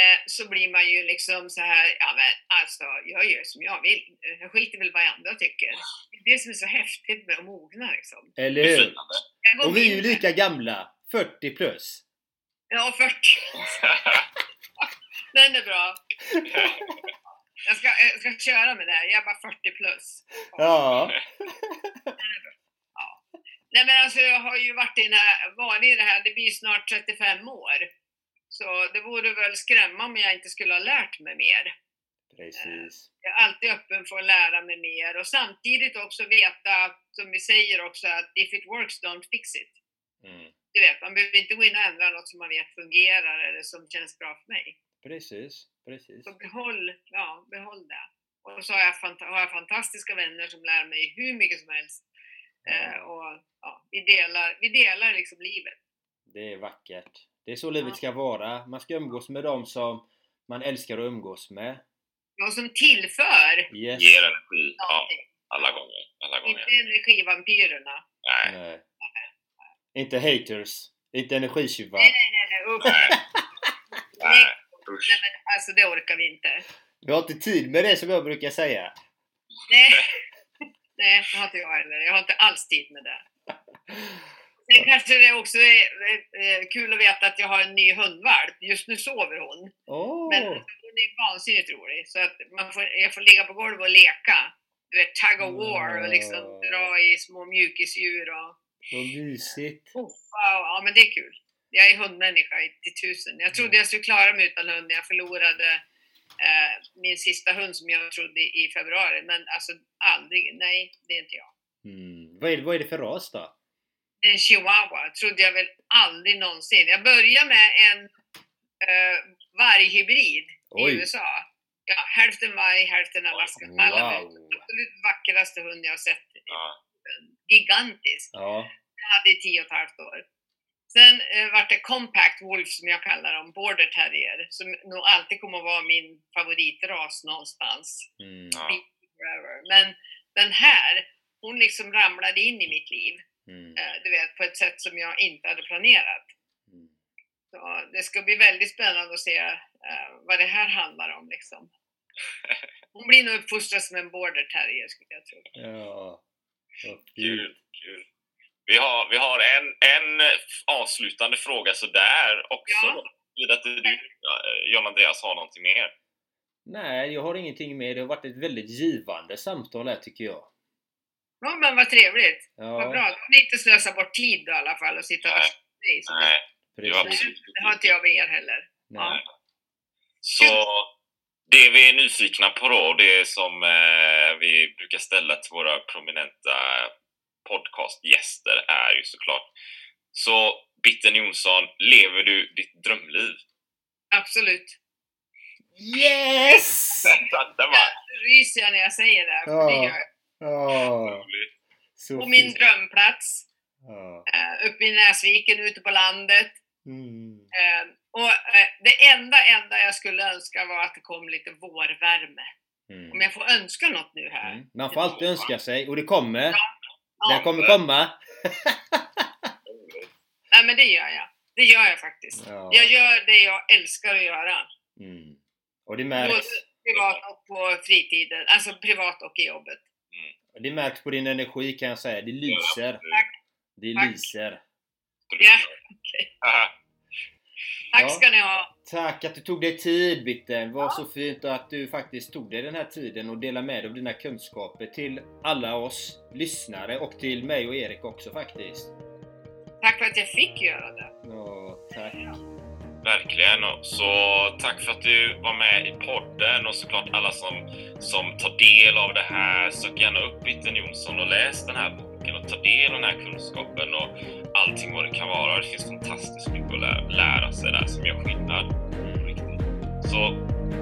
eh, så blir man ju liksom så här, ja men alltså, jag gör som jag vill. Jag skiter väl vad andra tycker. Det är det som är så häftigt med att mogna liksom. Eller hur? Och vi är ju lika gamla. 40 plus. Ja, 40. <laughs> Den är bra. Jag ska, jag ska köra med det här. Jag är bara 40 plus. Ja. Nej men alltså jag har ju varit i, den här, varit i det här, det blir snart 35 år. Så det vore väl skrämma om jag inte skulle ha lärt mig mer. Precis. Jag är alltid öppen för att lära mig mer och samtidigt också veta, som vi säger också, att if it works, don't fix it. Mm. Du vet, man behöver inte gå in och ändra något som man vet fungerar eller som känns bra för mig. Precis. Precis. Så behåll, ja, behåll det. Och så har jag, har jag fantastiska vänner som lär mig hur mycket som helst. Eh, och ja, vi delar, vi delar liksom livet. Det är vackert. Det är så livet ska vara. Man ska umgås med dem som man älskar att umgås med. Och som tillför Yes. Ger energi. Ja, alla gånger. Alla Inte gånger. energivampyrerna. Nej. Nej. Inte haters. Inte energitjuvar. Nej, nej, nej, nej. Usch. <laughs> Nej. Nej, Usch. nej, men alltså det orkar vi inte. Vi har inte tid med det som jag brukar säga. Nej, <laughs> nej det har inte jag heller. Jag har inte alls tid med det. <laughs> Sen kanske det också är eh, kul att veta att jag har en ny hundvalp. Just nu sover hon. Åh! Men hon är vansinnigt rolig. Så att man får, jag får ligga på golvet och leka. Du vet, tag of war och liksom dra i små mjukisdjur och... Vad mysigt. Oh, wow, ja men det är kul. Jag är hundmänniska i till tusen. Jag trodde jag skulle klara mig utan hund när jag förlorade eh, min sista hund som jag trodde i februari. Men alltså aldrig, nej det är inte jag. Mm. Vad, är, vad är det för ras då? En chihuahua trodde jag väl aldrig någonsin. Jag började med en eh, varghybrid Oj. i USA. Ja, hälften varg, hälften alaska. Alla Wow. vet, absolut vackraste hund jag har sett. Ja. Gigantisk. Ja. Jag hade i tio och ett halvt år. Sen eh, vart det compact wolf som jag kallar dem, border terrier, som nog alltid kommer att vara min favoritras någonstans. Mm. Men den här, hon liksom ramlade in i mitt liv, Mm. eh, du vet, på ett sätt som jag inte hade planerat. Mm. Så det ska bli väldigt spännande att se eh, vad det här handlar om liksom. <laughs> Hon blir nog uppfostrad som en border terrier skulle jag tro. Ja. Kul, kul. Vi har, vi har en, en avslutande fråga sådär också. Ja. till du, John Andreas, har någonting mer? Nej, jag har ingenting mer. Det har varit ett väldigt givande samtal här tycker jag. Ja men vad trevligt. Vad Ja, bra. Då får ni inte slösa bort tid då, i alla fall och sitta och Nej. nej, precis. Det har inte jag med er heller. Nej. Så det vi är nyfikna på då, det som eh, vi brukar ställa till våra prominenta podcastgäster är ju såklart Så Bitten Jonsson, lever du ditt drömliv? Absolut. Yes! <laughs> Det var Nu ryser jag när jag säger det. Ja. det gör jag. Ja, så På min drömplats. Ja. eh, Uppe i Näsviken, ute på landet. Mm. Eh, Och eh, det enda, enda jag skulle önska var att det kom lite vårvärme. Om Mm. jag får önska något nu här. Mm. Man får alltid önska sig och det kommer. Ja. Den kommer komma. <laughs> Nej men det gör jag. Det gör jag faktiskt. Ja. Jag gör det jag älskar att göra. Mm. Och det Både märks, privat och på fritiden. Alltså privat och i jobbet. Det märks på din energi kan jag säga. Det lyser. Tack. Det Tack. lyser. Ja, okej. Haha. Tack Ja. ska ni ha. Tack att du tog dig tid Bitten. Det var så fint att du faktiskt tog dig den här tiden och delade med dig av dina kunskaper till alla oss lyssnare och till mig och Erik också faktiskt. Tack för att jag fick göra det. Ja, tack. Verkligen. Så tack för att du var med i podden och såklart alla som, som tar del av det här. Sök gärna upp Bitten Jonsson och läs den här boken och ta del av den här kunskapen och allting vad det kan vara. Det finns fantastiskt mycket att lära, lära sig där som gör skillnad. Så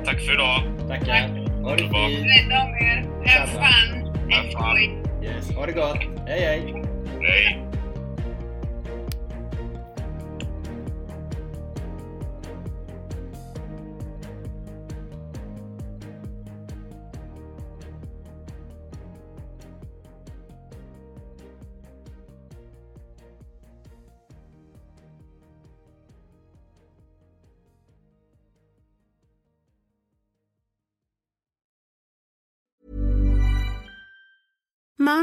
tack för idag. Tackar. Ha det fint. Rädda om er. Have fun. Have fun. Yes. Ha det gott. Hej hej. Hej.